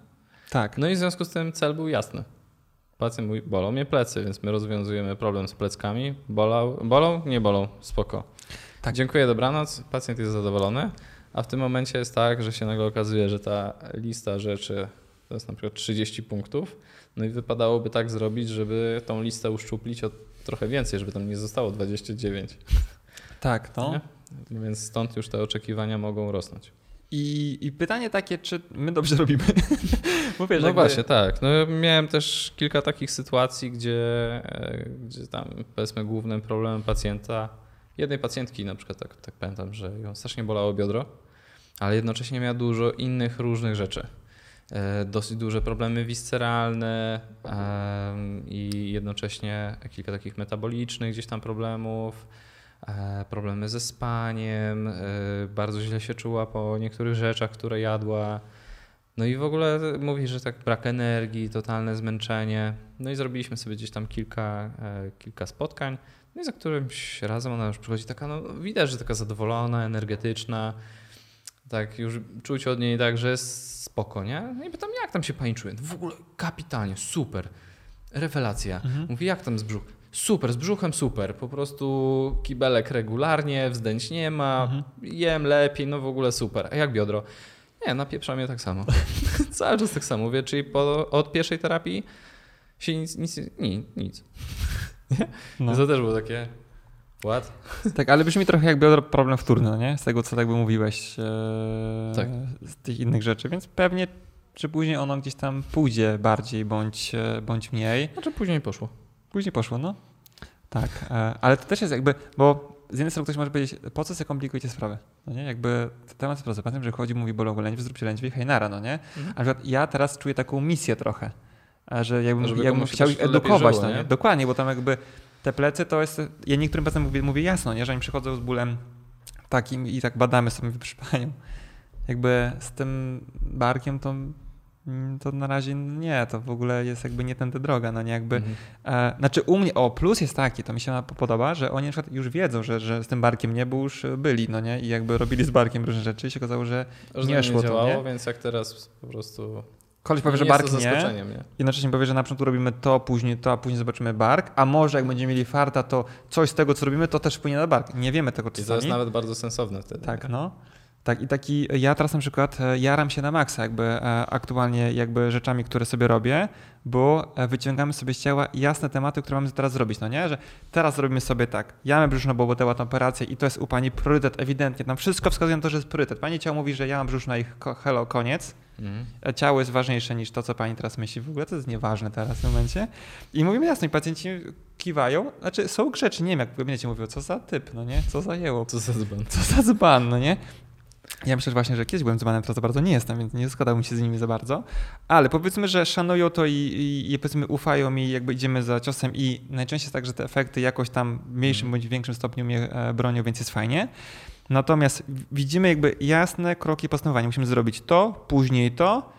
Tak. No i w związku z tym cel był jasny. Pacjent mówi, bolą mnie plecy, więc my rozwiązujemy problem z pleckami. Bolał, bolą? Nie bolą, spoko. Tak. Dziękuję, dobranoc, pacjent jest zadowolony, a w tym momencie jest tak, że się nagle okazuje, że ta lista rzeczy to jest na przykład 30 punktów, no i wypadałoby tak zrobić, żeby tą listę uszczuplić o trochę więcej, żeby tam nie zostało 29. Tak, no. Nie? Więc stąd już te oczekiwania mogą rosnąć. I, I pytanie takie, czy my dobrze robimy? Wiesz, no jakby- właśnie, tak. No, miałem też kilka takich sytuacji, gdzie, e, gdzie tam powiedzmy głównym problemem pacjenta, jednej pacjentki na przykład, tak, tak pamiętam, że ją strasznie bolało biodro, ale jednocześnie miała dużo innych różnych rzeczy. E, Dosyć duże problemy visceralne em, i jednocześnie kilka takich metabolicznych gdzieś tam problemów, e, problemy ze spaniem, e, bardzo źle się czuła po niektórych rzeczach, które jadła. No i w ogóle mówi, że tak brak energii, totalne zmęczenie. No i zrobiliśmy sobie gdzieś tam kilka, kilka spotkań. No i za którymś razem ona już przychodzi taka, no widać, że taka zadowolona, energetyczna. Tak, już czuć od niej tak, że jest spoko, nie? No i pytam, jak tam się pani czuje? No w ogóle kapitalnie, super. Rewelacja. Mhm. Mówi, jak tam z brzuch? Super, z brzuchem super. Po prostu kibelek regularnie, wzdęć nie ma, Mhm. jem lepiej, no w ogóle super. A jak biodro? Nie, napieprza mnie tak samo. Cały czas tak samo. Mówię, czyli po, od pierwszej terapii się nic, nic, nic. nic. No. To też było takie, What? Tak, ale brzmi trochę jakby problem wtórny, no nie? Z tego, co tak by mówiłeś, e, Tak. z tych innych rzeczy, więc pewnie czy później ono gdzieś tam pójdzie bardziej bądź, e, bądź mniej. Znaczy później poszło. Później poszło, no. Tak, e, ale to też jest jakby, bo z jednej strony ktoś może powiedzieć, po co sobie komplikujecie sprawę? No nie, jakby temat jest prosty. Pamiętam, że chodzi, mówi bolą lędźwie, zróbcie lędźwie, hej nara, no nie? Mhm. A przykład ja teraz czuję taką misję trochę, że jakbym, jakbym chciał ich edukować, żyło, no nie? nie? Dokładnie, bo tam jakby te plecy to jest, ja niektórym pacjentom mówię, mówię jasno, nie, że oni przychodzą z bólem takim i tak badamy sobie, proszę panią, jakby z tym barkiem to, mm, to na razie nie, to w ogóle jest jakby nie tędy droga, no nie, jakby Mhm. E, znaczy u mnie, o plus jest taki, to mi się podoba, że oni na przykład już wiedzą, że, że z tym barkiem nie, bo już byli, no nie? I jakby robili z barkiem różne rzeczy i się okazało, że Że nie nie, szło to, działało, nie? więc jak teraz po prostu. Koleś powie, nie że bark nie, jednocześnie powie, że na początku robimy to, później to, a później zobaczymy bark, a może jak będziemy mieli farta, to coś z tego, co robimy, to też wpłynie na bark. Nie wiemy tego I to jest czasami. nawet bardzo sensowne wtedy. Tak, no. Tak, i taki, ja teraz na przykład e, jaram się na maksa jakby e, aktualnie jakby rzeczami, które sobie robię, bo e, wyciągamy sobie z ciała jasne tematy, które mamy teraz zrobić, no nie? Że teraz robimy sobie tak, jamę brzuszno-bobotełatą operację i to jest u pani priorytet ewidentnie, tam wszystko wskazuje na to, że jest priorytet. Pani ciało mówi, że jama brzuszna i hello, koniec. Mhm. Ciało jest ważniejsze niż to, co pani teraz myśli. W ogóle to jest nieważne teraz w momencie. I mówimy jasno, i pacjenci kiwają, znaczy są grzeczni, nie wiem, jak będziecie mówią, co za typ, no nie? Co za jeło. Co za dzban. Co za dzban, no nie? Ja myślę że właśnie, że kiedyś byłem dzbanem, teraz za bardzo nie jestem, więc nie składałbym się z nimi za bardzo. Ale powiedzmy, że szanują to i, i, i powiedzmy ufają mi, jakby idziemy za ciosem i najczęściej jest tak, że te efekty jakoś tam w mniejszym Mhm. bądź większym stopniu mnie e, bronią, więc jest fajnie. Natomiast widzimy jakby jasne kroki postępowania. Musimy zrobić to, później to.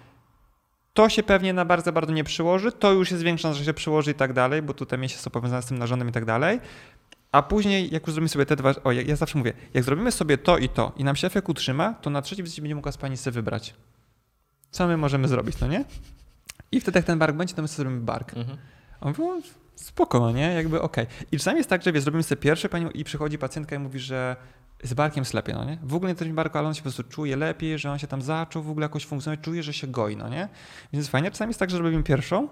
To się pewnie na bardzo, bardzo nie przyłoży. To już jest większa, że się przyłoży i tak dalej, bo tutaj mięśnie są powiązane z tym narządem i tak dalej. A później, jak już zrobimy sobie te dwa, o, ja, ja zawsze mówię, jak zrobimy sobie to i to i nam się efekt utrzyma, to na wizycie będzie mogła z pani sobie wybrać. Co my możemy zrobić, no nie? I wtedy jak ten bark będzie, to my sobie zrobimy bark. Mhm. On mówi, spoko, no nie? Jakby okej. I czasami jest tak, że wie, zrobimy sobie pierwszy panią i przychodzi pacjentka i mówi, że z barkiem jest lepiej, no nie? W ogóle nie traci barku, ale on się po prostu czuje lepiej, że on się tam zaczął w ogóle jakoś funkcjonować, czuje, że się goi, no nie? Więc jest fajnie. Czasami jest tak, że robimy pierwszą,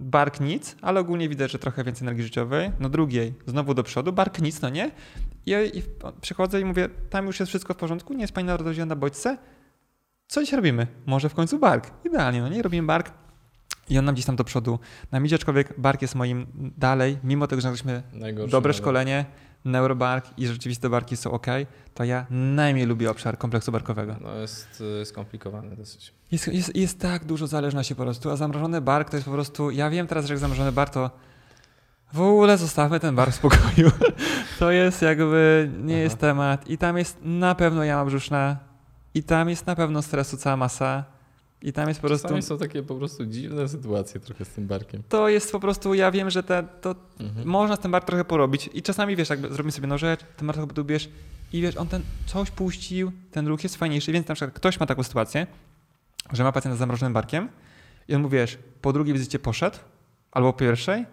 bark nic, ale ogólnie widać, że trochę więcej energii życiowej. Na drugiej znowu do przodu, bark nic, no nie? I, i przychodzę i mówię, tam już jest wszystko w porządku, nie jest pani narodowa na bodźce? Co dziś robimy? Może w końcu bark. Idealnie, no nie? Robimy bark i on nam gdzieś tam do przodu nam idzie, aczkolwiek bark jest moim dalej, mimo tego, że Najgorsze dobre szkolenie, neurobark i rzeczywiste barki są ok, to ja najmniej lubię obszar kompleksu barkowego. No jest skomplikowany dosyć. Jest, jest, jest tak dużo zależności po prostu, a zamrożony bark to jest po prostu, ja wiem teraz, że jak zamrożony bark to w ogóle zostawmy ten bark w spokoju. to jest jakby, nie Aha. jest temat i tam jest na pewno jama brzuszna i tam jest na pewno stresu cała masa i tam jest po prostu... Czasami są takie po prostu dziwne sytuacje trochę z tym barkiem. To jest po prostu, ja wiem, że te, to Mhm. można z tym bark trochę porobić i czasami wiesz, jakby zrobimy sobie rzecz, ten bark podubierz i wiesz, on ten coś puścił, ten ruch jest fajniejszy, więc na przykład ktoś ma taką sytuację, że ma pacjenta z zamrożonym barkiem i on mu wiesz, po drugiej wizycie poszedł, albo po pierwszej,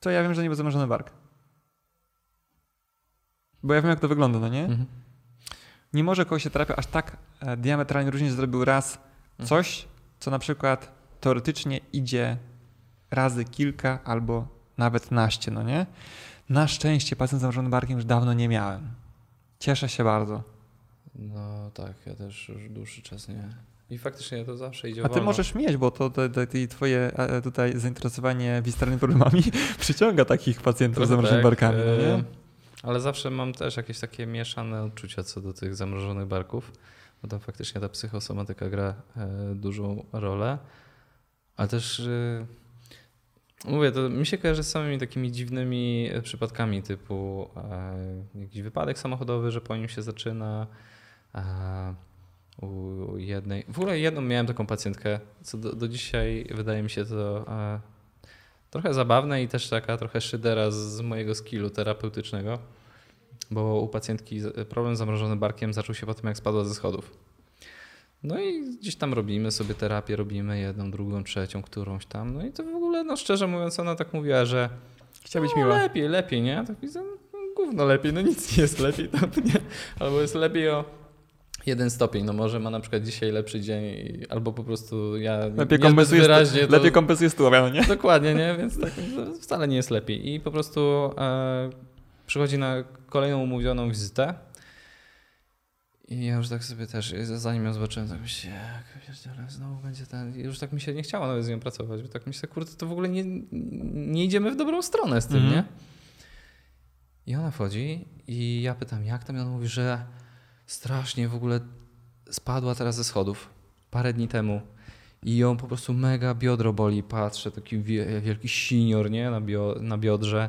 to ja wiem, że nie był zamrożony bark. Bo ja wiem, jak to wygląda, no nie? Mhm. Nie może kogoś się terapia aż tak e, diametralnie różnić, że zrobił raz. Coś, co na przykład teoretycznie idzie razy kilka albo nawet naście, no nie? Na szczęście pacjent z zamrożonym barkiem już dawno nie miałem. Cieszę się bardzo. No tak, ja też już dłuższy czas nie. I faktycznie to zawsze idzie A ty wolno. możesz mieć, bo to, to, to, to twoje e, tutaj zainteresowanie wistralnymi problemami przyciąga takich pacjentów z zamrożonymi tak, barkami, no e, nie? Ale zawsze mam też jakieś takie mieszane odczucia co do tych zamrożonych barków, bo tam faktycznie ta psychosomatyka gra e, dużą rolę. Ale też e, mówię, to mi się kojarzy z samymi takimi dziwnymi e, przypadkami typu jakiś wypadek samochodowy, że po nim się zaczyna. U jednej. W ogóle jedną miałem taką pacjentkę, co do, do dzisiaj wydaje mi się to trochę zabawne i też taka trochę szydera z mojego skillu terapeutycznego, bo u pacjentki problem z zamrożonym barkiem zaczął się po tym, jak spadła ze schodów. No i gdzieś tam robimy sobie terapię, robimy jedną, drugą, trzecią, którąś tam. No i to w ogóle, no szczerze mówiąc, ona tak mówiła, że Chciał być no, miła. lepiej, lepiej, nie? Tak widzę, no, gówno lepiej, no nic nie jest lepiej tam, nie? Albo jest lepiej o jeden stopień, no może ma na przykład dzisiaj lepszy dzień, albo po prostu ja Lepiej kompensuje, wyraźnie to, lepiej kompensuje stówę, no nie? Dokładnie, nie? Więc tak, wcale nie jest lepiej. I po prostu e, Przychodzi na kolejną umówioną wizytę i ja już tak sobie też, zanim ją zobaczyłem, tak myślę, jak pierdziele, znowu będzie ten, już tak mi się nie chciało nawet z nią pracować, bo tak myślę, kurde, to w ogóle nie, nie idziemy w dobrą stronę z tym, Mhm. nie? I ona wchodzi i ja pytam, jak tam? I ona mówi, że strasznie w ogóle spadła teraz ze schodów parę dni temu i ją po prostu mega biodro boli. Patrzę, taki wie- wielki sinior, nie? Na, bio, na biodrze,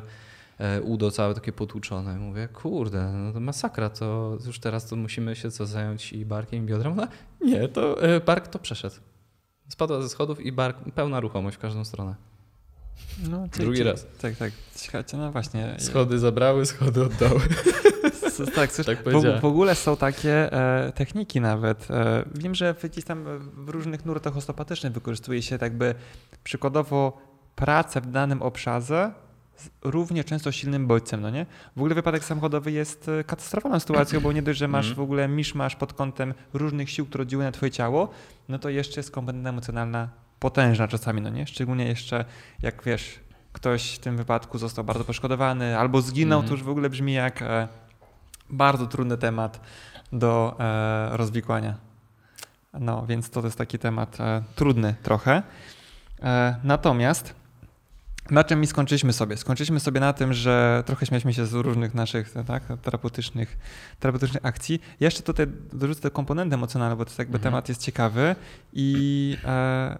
udo całe takie potłuczone. Mówię, kurde, no to masakra, to już teraz to musimy się co zająć i barkiem, i biodrem? Ona, nie, to e, bark to przeszedł. Spadła ze schodów i bark, pełna ruchomość w każdą stronę. No, Drugi raz. Tak, tak. No właśnie. Schody zabrały, schody oddały. S- Tak, słysz, Tak w, w ogóle są takie e, techniki nawet. E, wiem, że w, gdzieś tam w różnych nurtach osteopatycznych wykorzystuje się tak jakby przykładowo pracę w danym obszarze równie często silnym bodźcem, no nie? W ogóle wypadek samochodowy jest e, katastrofalną sytuacją, bo nie dość, że masz Mhm. w ogóle miszmasz pod kątem różnych sił, które oddziałują na twoje ciało, no to jeszcze jest komponenta emocjonalna potężna czasami, no nie? Szczególnie jeszcze jak wiesz, ktoś w tym wypadku został bardzo poszkodowany albo zginął, Mhm. to już w ogóle brzmi jak e, bardzo trudny temat do e, rozwikłania. No, więc to jest taki temat e, trudny trochę. E, natomiast na czym mi skończyliśmy sobie? Skończyliśmy sobie na tym, że trochę śmialiśmy się z różnych naszych tak, terapeutycznych, terapeutycznych akcji. Ja jeszcze tutaj dorzucę te komponenty emocjonalne, bo to jest jakby Mhm. temat jest ciekawy i e,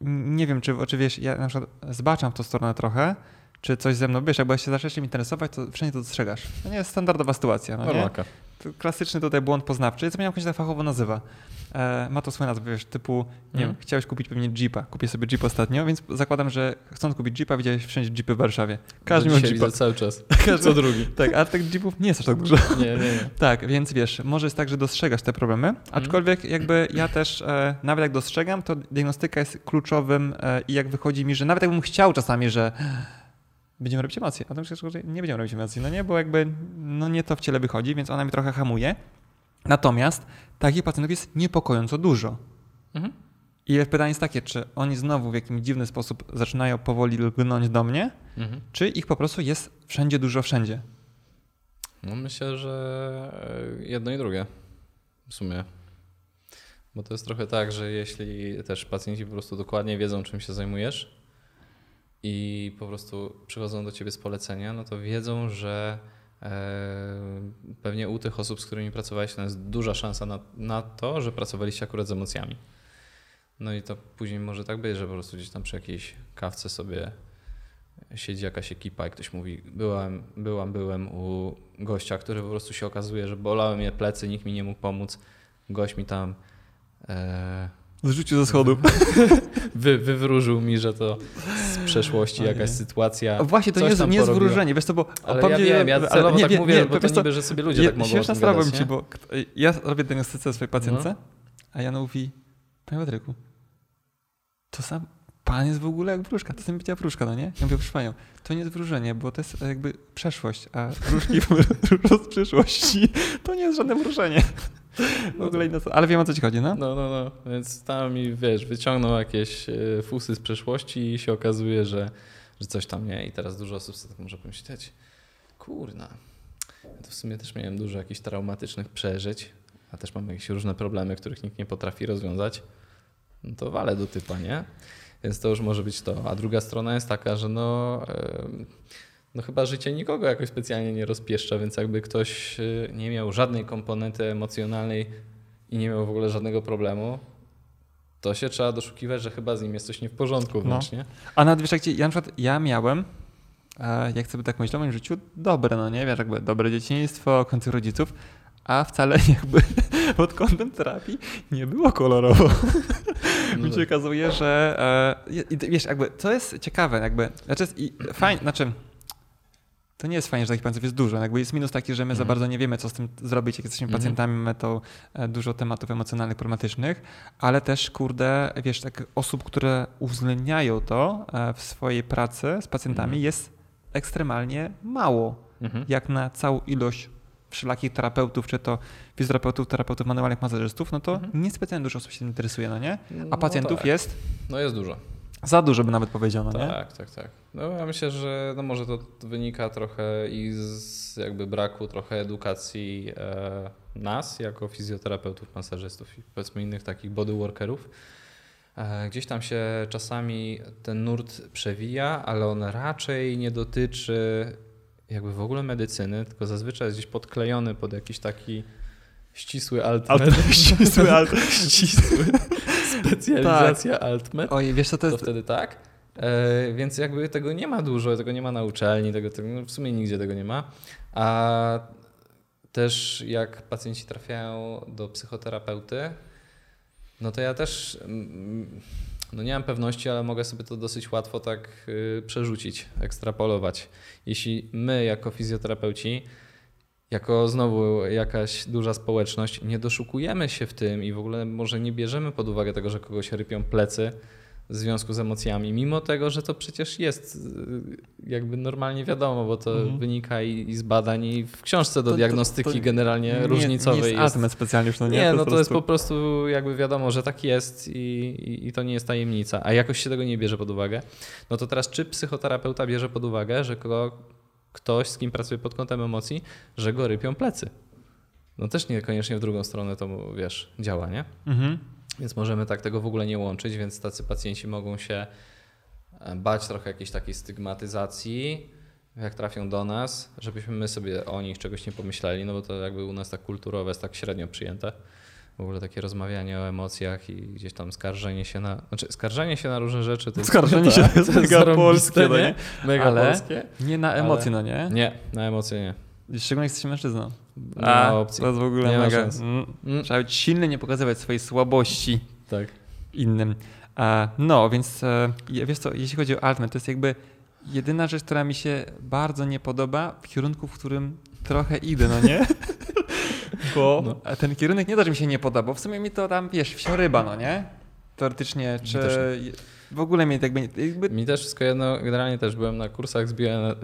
nie wiem, czy, czy wiesz, ja na przykład zbaczam w tą stronę trochę, czy coś ze mną, wiesz, jakby się zaczęłaś tym interesować, to wszędzie to dostrzegasz. To nie jest standardowa sytuacja, no nie? Klasyczny tutaj błąd poznawczy. Ja zapomniałem, jak on się tak fachowo nazywa. E, ma to swoją nazwę, wiesz, typu, nie Mhm. wiem, chciałeś kupić pewnie Jeepa. Kupię sobie Jeep ostatnio, więc zakładam, że chcąc kupić Jeepa, widziałeś wszędzie Jeepy w Warszawie. Każdy dzisiaj Jeepa. cały czas. Każdy- Co drugi. Tak, a tych Jeepów nie jest aż tak dużo. Nie, nie, nie. Tak, więc wiesz, może jest tak, że dostrzegasz te problemy, aczkolwiek jakby ja też, e, nawet jak dostrzegam, to diagnostyka jest kluczowym e, i jak wychodzi mi, że nawet jakbym chciał czasami, że będziemy robić emocje, a to że nie będziemy robić emocji, no nie, bo jakby no nie to w ciele wychodzi, więc ona mi trochę hamuje. Natomiast takich pacjentów jest niepokojąco dużo. Mhm. I pytanie jest takie, czy oni znowu w jakimś dziwny sposób zaczynają powoli lgnąć do mnie, Mhm. czy ich po prostu jest wszędzie dużo, wszędzie. No myślę, że jedno i drugie w sumie. Bo to jest trochę tak, że jeśli też pacjenci po prostu dokładnie wiedzą, czym się zajmujesz i po prostu przychodzą do ciebie z polecenia, no to wiedzą, że e, pewnie u tych osób, z którymi pracowałeś, to jest duża szansa na, na to, że pracowaliście akurat z emocjami. No i to później może tak być, że po prostu gdzieś tam przy jakiejś kawce sobie siedzi jakaś ekipa i ktoś mówi, byłam, byłam, byłem u gościa, który po prostu się okazuje, że bolały mnie plecy, nikt mi nie mógł pomóc. Gość mi tam e, Zrzucił ze schodów. wy, wywróżył mi, że to z przeszłości jakaś sytuacja. A Właśnie, to nie jest, nie jest wróżenie, wiesz to, bo... Ale ja wiem, ja ale celowo nie, tak nie, mówię, nie, bo to niby, że sobie ludzie Ja- tak mogą Śmieszna sprawa ci, bo ja robię diagnostyce swojej pacjentce, No. a Jana mówi, panie Patryku, to sam pan jest w ogóle jak wróżka, to sam bycia wróżka, no nie? Ja mówię, proszę panią, to nie jest wróżenie, bo to jest jakby przeszłość, a wróżki z przyszłości, to nie jest żadne wróżenie. W ogóle inna, ale wiem o co ci chodzi, no? No, no, no. Więc tam mi, wiesz, wyciągnął jakieś e, fusy z przeszłości i się okazuje, że, że coś tam nie. I teraz dużo osób sobie tak może pomyśleć, kurna, ja to w sumie też miałem dużo jakichś traumatycznych przeżyć, a też mam jakieś różne problemy, których nikt nie potrafi rozwiązać. No to walę do typa, nie? Więc to już może być to. A druga strona jest taka, że no... em, no chyba życie nikogo jakoś specjalnie nie rozpieszcza, więc jakby ktoś y, nie miał żadnej komponenty emocjonalnej i nie miał w ogóle żadnego problemu, to się trzeba doszukiwać, że chyba z nim jest coś nie w porządku wręcz, nie? A nawet wiesz, jak ci, ja na przykład, ja miałem, e, jak sobie tak myślę o moim życiu, dobre, no nie, wiesz, jakby dobre dzieciństwo, końcu rodziców, a wcale jakby pod kątem terapii nie było kolorowo. No Mi się okazuje, że e, wiesz, jakby, co jest ciekawe, jakby, znaczy, i fajnie, znaczy, to nie jest fajnie, że takich pacjentów jest dużo. Jakby jest minus taki, że my za Mhm. bardzo nie wiemy, co z tym zrobić, jak jesteśmy Mhm. pacjentami, mamy to e, dużo tematów emocjonalnych, problematycznych, ale też, kurde, wiesz, tak osób, które uwzględniają to e, w swojej pracy z pacjentami Mhm. jest ekstremalnie mało, Mhm. jak na całą ilość wszelakich terapeutów, czy to fizjoterapeutów, terapeutów manualnych, masażystów, no to Mhm. niespecjalnie dużo osób się interesuje, no nie? No A pacjentów tak. jest No jest dużo. Za dużo by nawet powiedziano, nie? Tak, tak, tak. No ja myślę, że no może to wynika trochę i z jakby braku trochę edukacji e, nas jako fizjoterapeutów, masażystów i powiedzmy innych takich bodyworkerów. E, gdzieś tam się czasami ten nurt przewija, ale on raczej nie dotyczy jakby w ogóle medycyny, tylko zazwyczaj jest gdzieś podklejony pod jakiś taki ścisły altmed. Alt, ścisły alt. ścisły. Specjalizacja tak. altmed. Oj, wiesz co to jest? To wtedy tak. E, więc jakby tego nie ma dużo, tego nie ma na uczelni, tego, tego no w sumie nigdzie tego nie ma. A też jak pacjenci trafiają do psychoterapeuty, no to ja też no nie mam pewności, ale mogę sobie to dosyć łatwo tak y, przerzucić, ekstrapolować. Jeśli my jako fizjoterapeuci, jako znowu jakaś duża społeczność, nie doszukujemy się w tym i w ogóle może nie bierzemy pod uwagę tego, że kogoś rypią plecy, w związku z emocjami, mimo tego, że to przecież jest y, jakby normalnie wiadomo, bo to mhm. wynika i, z badań i w książce do to, diagnostyki to, to generalnie nie, różnicowej. Nie jest, jest specjalnie już, no nie? Nie, no to jest po prostu jakby wiadomo, że tak jest i, i, i, to nie jest tajemnica, a jakoś się tego nie bierze pod uwagę. No to teraz czy psychoterapeuta bierze pod uwagę, że kogo, ktoś, z kim pracuje pod kątem emocji, że go rypią plecy? No też niekoniecznie w drugą stronę to, wiesz, działa, nie? Mhm. Więc możemy tak tego w ogóle nie łączyć, więc tacy pacjenci mogą się e, bać trochę jakiejś takiej stygmatyzacji, jak trafią do nas, żebyśmy my sobie o nich czegoś nie pomyśleli, no bo to jakby u nas tak kulturowe jest tak średnio przyjęte. W ogóle takie rozmawianie o emocjach i gdzieś tam skarżenie się na. Znaczy, skarżenie się na różne rzeczy to jest. Skarżenie się to jest mega polskie, no nie? Mega ale polskie. Nie na emocje, no nie? Nie, na emocje nie. Szczególnie jak jesteś mężczyzną. Nie A, ma opcji. To jest w ogóle nie mega. Mm, mm. Trzeba być silny, nie pokazywać swojej słabości tak. innym. no, więc e, wiesz co, jeśli chodzi o Altman, to jest jakby jedyna rzecz, która mi się bardzo nie podoba w kierunku, w którym trochę idę, no nie? Bo no. ten kierunek nie to, że mi się nie podoba, bo w sumie mi to tam, wiesz, wsioryba, no nie? Teoretycznie, czy w ogóle mnie tak jakby... Mi też wszystko jedno, generalnie też byłem na kursach z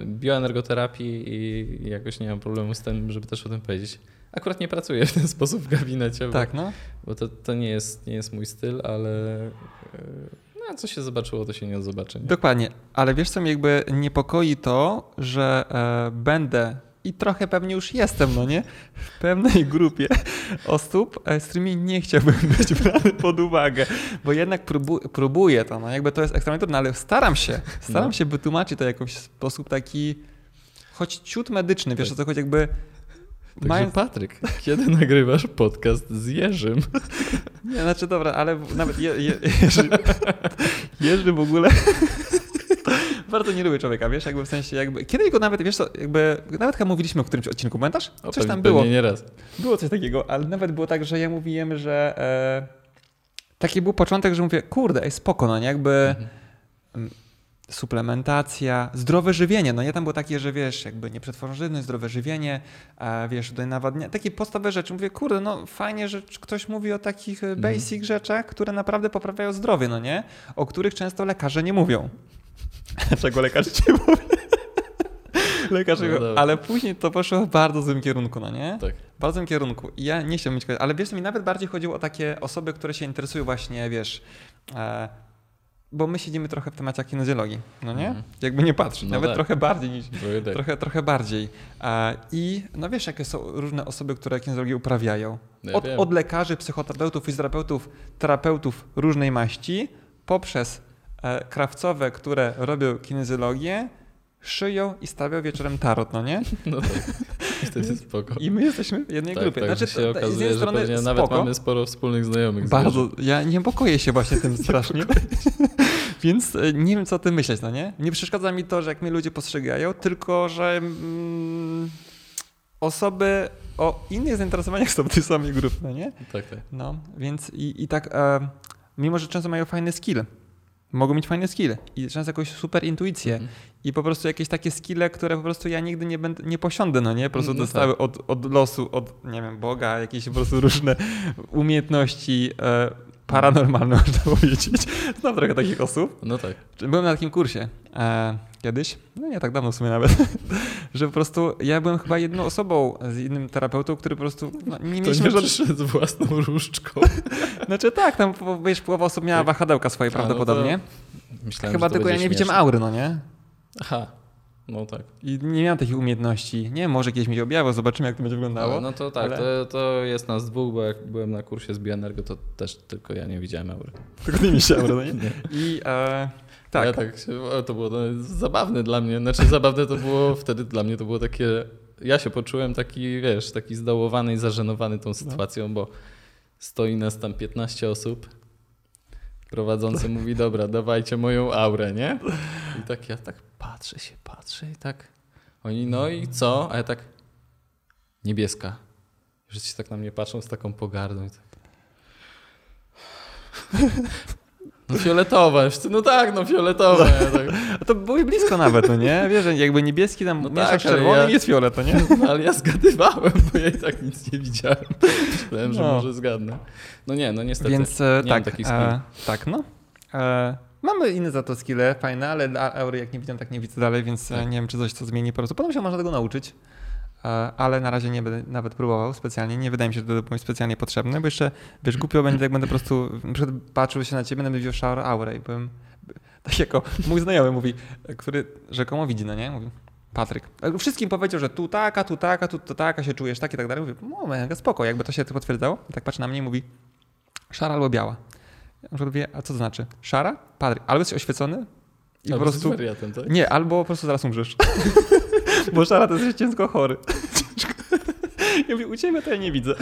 bioenergoterapii i jakoś nie mam problemu z tym, żeby też o tym powiedzieć. Akurat nie pracuję w ten sposób w gabinecie, tak, bo, no. bo to, to nie, jest, nie jest mój styl, ale e, no, co się zobaczyło, to się nie zobaczy. Nie? Dokładnie, ale wiesz co mnie jakby niepokoi to, że e, będę i trochę pewnie już jestem, no nie? W pewnej grupie osób, e, z którymi nie chciałbym być brany pod uwagę, bo jednak próbu próbuję to, no jakby to jest ekstremalnie trudne, ale staram się, staram no. się wytłumaczyć to w jakiś sposób taki, choć ciut medyczny, wiesz tak. o co chodzi, jakby Także Mając... Patryk, kiedy nagrywasz podcast z Jerzym? Nie, znaczy dobra, ale nawet je, je, Jerzy, Jerzy w ogóle bardzo nie lubię człowieka, wiesz, jakby w sensie jakby, kiedyś go nawet, wiesz co, jakby, nawet chyba mówiliśmy o którymś odcinku, pamiętasz? O, coś tam było. nie raz. Było coś takiego, ale nawet było tak, że ja mówiłem, że e, taki był początek, że mówię, kurde, ej, spoko, no nie, jakby mhm. Suplementacja, zdrowe żywienie, no nie, tam było takie, że wiesz, jakby nieprzetworzone zdrowe żywienie, a wiesz, tutaj nawadnia, takie podstawowe rzeczy. Mówię, kurde, no fajnie, że ktoś mówi o takich e, mhm. basic rzeczach, które naprawdę poprawiają zdrowie, no nie? O których często lekarze nie mówią. Czego lekarz ci mówi? Lekarz, no ale później to poszło w bardzo złym kierunku, no nie? Tak. W bardzo złym kierunku. I ja nie chciałbym mieć, ale wiesz, mi nawet bardziej chodziło o takie osoby, które się interesują właśnie, wiesz, e, bo my siedzimy trochę w temacie kinezjologii, no nie? Mm. Jakby nie patrzyć, no nawet tak. trochę bardziej niż, tak. trochę, trochę bardziej. E, I no wiesz, jakie są różne osoby, które kinezjologię uprawiają. No ja od, od lekarzy, psychoterapeutów, fizjoterapeutów, terapeutów różnej maści, poprzez krawcowe, które robią kinezjologię, szyją i stawiał wieczorem tarot, no nie? No tak. To jest spoko. I my jesteśmy w jednej tak, grupie. Tak, znaczy, się okazuje, z jednej strony że nawet mamy sporo wspólnych znajomych. Bardzo. Ja niepokoję się właśnie tym strasznie. Więc e, nie wiem, co o tym myśleć, no nie? Nie przeszkadza mi to, że jak mnie ludzie postrzegają, tylko że mm, osoby o innych zainteresowaniach są w tej samej grupie, no nie? Tak, tak. No, więc i, i tak, e, mimo że często mają fajny skill, mogą mieć fajne skille i często jakąś super intuicję mm. i po prostu jakieś takie skille, które po prostu ja nigdy nie, będę, nie posiądę, no nie? Po prostu no dostały tak. od, od losu, od, nie wiem, Boga, jakieś po prostu różne umiejętności e, paranormalne, można powiedzieć. Znam trochę takich osób. No tak. Byłem na takim kursie e, kiedyś, no nie tak dawno w sumie nawet, że po prostu ja byłem chyba jedną osobą z innym terapeutą, który po prostu no, nie mieliśmy... To nie z własną różdżką. znaczy tak, tam wiesz, połowa osób miała tak. wahadełka swoje prawdopodobnie. No to... Myślałem, Chyba tylko ja nie widziałem aury, no nie? Aha, no tak. I nie miałem takich umiejętności. Nie może kiedyś mi się objawiło, zobaczymy jak to będzie wyglądało. Ale no to tak, ale- to, to jest nas dwóch, bo jak byłem na kursie z Bioenergo, to też tylko ja nie widziałem aury. Tylko nie mieliście aury, no nie? I e, tak, Ja tak się, to było no, zabawne dla mnie. Znaczy zabawne to było wtedy dla mnie to było takie. Ja się poczułem taki, wiesz, taki zdołowany i zażenowany tą sytuacją, bo stoi nas tam 15 osób. Prowadzący mówi, dobra, dawajcie moją aurę, nie? I tak ja tak patrzę się, patrzę i tak. Oni, no i co? A ja tak. Niebieska. Wszyscy tak na mnie patrzą z taką pogardą i tak. No fioletowa, wszyscy, no tak, no fioletowa. Ja tak, a to było blisko nawet, no nie? Wiesz, jakby niebieski tam No no mieszasz tak, czerwony ja- jest fiolet, no nie? no, ale ja zgadywałem, bo ja i tak nic nie widziałem. Myślałem, że No. może zgadnę. No nie, no niestety. Więc e, nie tak, takich e, tak, no. E, mamy inne za to skille, fajne, ale aury jak nie widzę, tak nie widzę dalej, więc e, Tak. nie wiem, czy coś to zmieni po prostu. Potem się można tego nauczyć. E, ale na razie nie będę nawet próbował specjalnie. Nie wydaje mi się, że to będzie specjalnie potrzebne, bo jeszcze, wiesz, głupio będzie, jak będę po prostu patrzył się na ciebie, będę widział shower aurę i byłem, tak jako mój znajomy mówi, który rzekomo widzi, no nie? Mówi, Patryk. E, Wszystkim powiedział, że tu taka, tu taka, tu to taka się czujesz, tak i tak dalej. Mówię, mega spoko, jakby to się potwierdzało. I tak patrzy na mnie i mówi, szara albo biała. Ja mówię, a co to znaczy? Szara? Patryk, albo jesteś oświecony i Albo po prostu... wariatem, tak? Nie, albo po prostu zaraz umrzesz. Bo szara to jest ciężko chory. Ja mówię, u ciebie to ja nie widzę.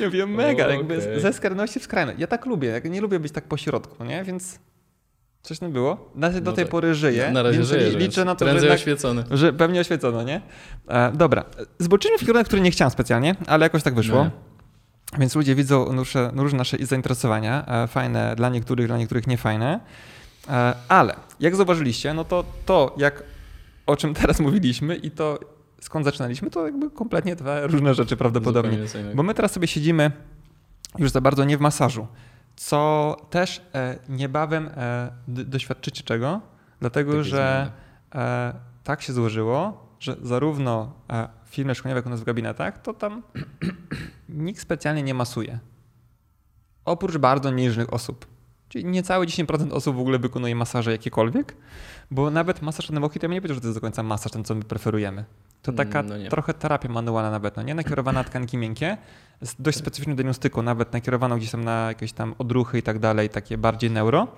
Ja mówię, mega, O, jakby okej. ze skrajności w skrajność. Ja tak lubię, nie lubię być tak po środku, nie? Więc coś nie było. Na, do No tej tak. pory żyję, Na razie więc żyjesz, li- więc liczę na to, że, jednak, oświecony. że pewnie oświecono, nie? E, dobra, zboczyliśmy w kierunek, który nie chciałem specjalnie, ale jakoś tak wyszło. Więc ludzie widzą różne, różne nasze zainteresowania, e, fajne dla niektórych, dla niektórych niefajne. E, Ale jak zauważyliście, no to to, jak, o czym teraz mówiliśmy i to skąd zaczynaliśmy, to jakby kompletnie dwa różne rzeczy prawdopodobnie. Bo my teraz sobie siedzimy już za bardzo nie w masażu, co też e, niebawem e, doświadczycie czego, dlatego Takiej że e, tak się złożyło, że zarówno e, firmy szkoleniowe, jak u nas w gabinetach, to tam nikt specjalnie nie masuje. Oprócz bardzo nielicznych osób. Czyli niecałe 10% osób w ogóle wykonuje masaże jakiekolwiek, bo nawet masaż na boki to ja nie powiedział, że to jest do końca masaż, ten co my preferujemy. To taka No trochę terapia manualna nawet, no nie? Nakierowana na tkanki miękkie, z dość specyficzną diagnostyką, nawet nakierowaną gdzieś tam na jakieś tam odruchy i tak dalej, takie bardziej neuro.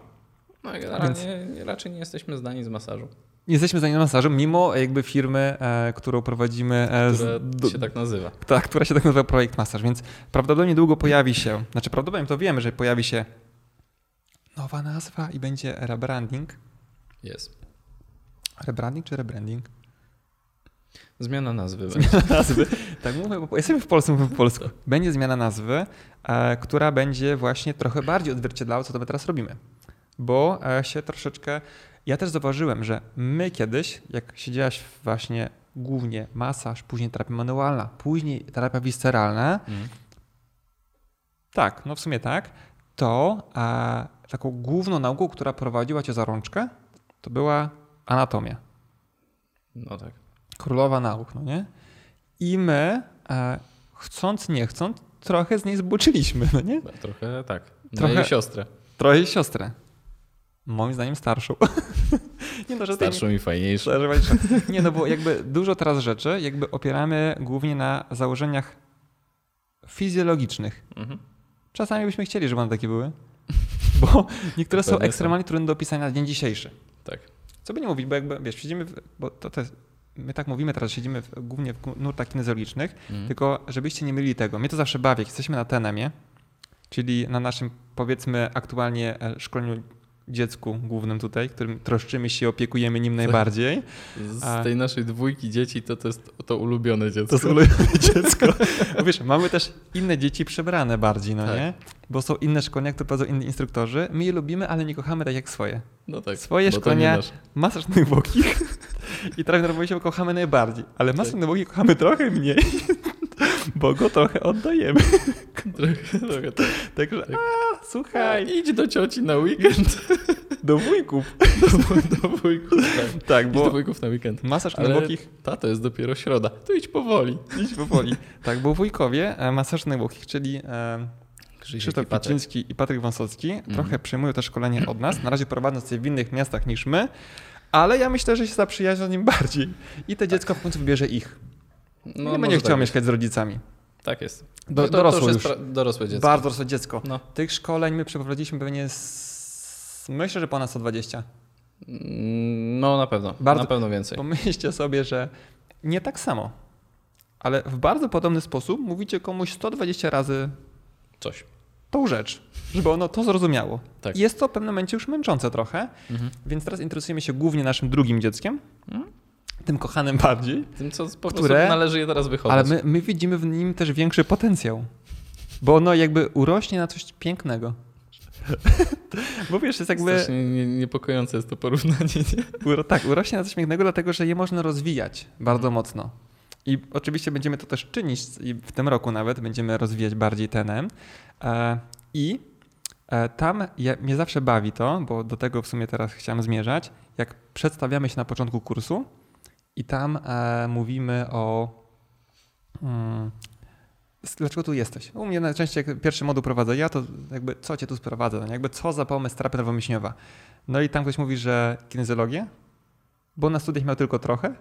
No, generalnie nie, raczej nie jesteśmy zdani z masażu, Nie Jesteśmy za masażem, mimo jakby firmy, e, którą prowadzimy, e, która z, się tak nazywa. ta, która się tak nazywa Projekt Masaż, więc prawdopodobnie niedługo pojawi się, znaczy prawdopodobnie to wiemy, że pojawi się nowa nazwa i będzie rebranding. Jest. Rebranding czy rebranding? Zmiana nazwy. Zmiana nazwy. Tak mówię, bo jesteśmy w Polsce, mówię po polsku. Będzie zmiana nazwy, e, która będzie właśnie trochę bardziej odzwierciedlała, co to my teraz robimy. Bo e, się troszeczkę. Ja też zauważyłem, że my kiedyś, jak siedziałaś właśnie głównie masaż, później terapia manualna, później terapia visceralna, Mhm. tak, no w sumie tak, to e, taką główną nauką, która prowadziła cię za rączkę, to była anatomia. No tak. królowa nauk, no nie? I my, e, chcąc, nie chcąc, trochę z niej zboczyliśmy, no nie? Trochę tak. Na Trochę- jej siostrę. Trochę siostrę. Moim zdaniem starszą. nie no, że Starszą i fajniejszą. Starszą. Nie no, bo jakby dużo teraz rzeczy jakby opieramy głównie na założeniach fizjologicznych. Mhm. Czasami byśmy chcieli, żeby one takie były, bo niektóre są. ekstremalnie trudne do opisania na dzień dzisiejszy. Tak. Co by nie mówić, bo jakby, wiesz, siedzimy, w, bo to, to jest, my tak mówimy teraz, siedzimy w, głównie w nurtach kinezjologicznych, Mhm. tylko żebyście nie mylili tego. Mnie to zawsze bawi, jak jesteśmy na TNM-ie, czyli na naszym, powiedzmy, aktualnie e, szkoleniu dziecku głównym tutaj, którym troszczymy się, opiekujemy nim najbardziej. Z tej naszej dwójki dzieci to, to jest to ulubione dziecko. To jest ulubione dziecko. Wiesz, mamy też inne dzieci przebrane bardziej, no Tak. nie? Bo są inne szkolenia, które prowadzą inni instruktorzy. My je lubimy, ale nie kochamy tak jak swoje. No tak. Swoje bo to szkolenia-. Masaż nowokich i terapię się kochamy najbardziej, ale masaż Tak. nowokich kochamy trochę mniej, bo go trochę oddajemy. Trochę, trochę tak. Także, Tak. a, słuchaj, Idź do cioci na weekend. do wujków. Do, do wujków. Tak. Tak, Idź do bo wujków na weekend. masaż Ale nowokich, tato jest dopiero środa. To idź powoli. idź powoli. Tak, bo wujkowie, e, masaż nowokich, czyli e, Krzysiek Krzysztof i Patryk. Kiciński i Patryk Wąsocki Mhm. trochę przejmują to szkolenie od nas, na razie prowadząc je w innych miastach niż my, ale ja myślę, że się zaprzyjaźnią z nim bardziej i to dziecko w końcu wybierze ich. No, nie będzie tak chciał być. mieszkać z rodzicami. Tak jest. Do, No to, dorosłe to już już. dorosłe dziecko. Bardzo dorosłe dziecko. No. Tych szkoleń my przeprowadziliśmy pewnie z... myślę, że ponad 120. Mm, No na pewno, Bardzo- na pewno więcej. Pomyślcie sobie, że nie tak samo, ale w bardzo podobny sposób mówicie komuś 120 razy Coś. Tą rzecz, żeby ono to zrozumiało. Tak. Jest to w pewnym momencie już męczące trochę, Mhm. więc teraz interesujemy się głównie naszym drugim dzieckiem, Mhm. tym kochanym bardziej, Tym, co po Które- należy je teraz wychować. ale my, my widzimy w nim też większy potencjał, bo ono jakby urośnie na coś pięknego. Bo wiesz, jest jakby... Strasznie nie, niepokojące jest to porównanie, nie? Uro, tak, urośnie na coś pięknego, dlatego że je można rozwijać bardzo mocno. I oczywiście będziemy to też czynić i w tym roku nawet będziemy rozwijać bardziej tenem. E, I e, tam ja, mnie zawsze bawi to, bo do tego w sumie teraz chciałem zmierzać, jak przedstawiamy się na początku kursu i tam e, mówimy o. Mm, s- Dlaczego tu jesteś? U mnie najczęściej pierwszy moduł prowadzę ja, to jakby co cię tu sprowadza? No jakby co za pomysł terapia nerwomięśniowa? No i tam ktoś mówi, że kinezjologię, bo na studiach miał tylko trochę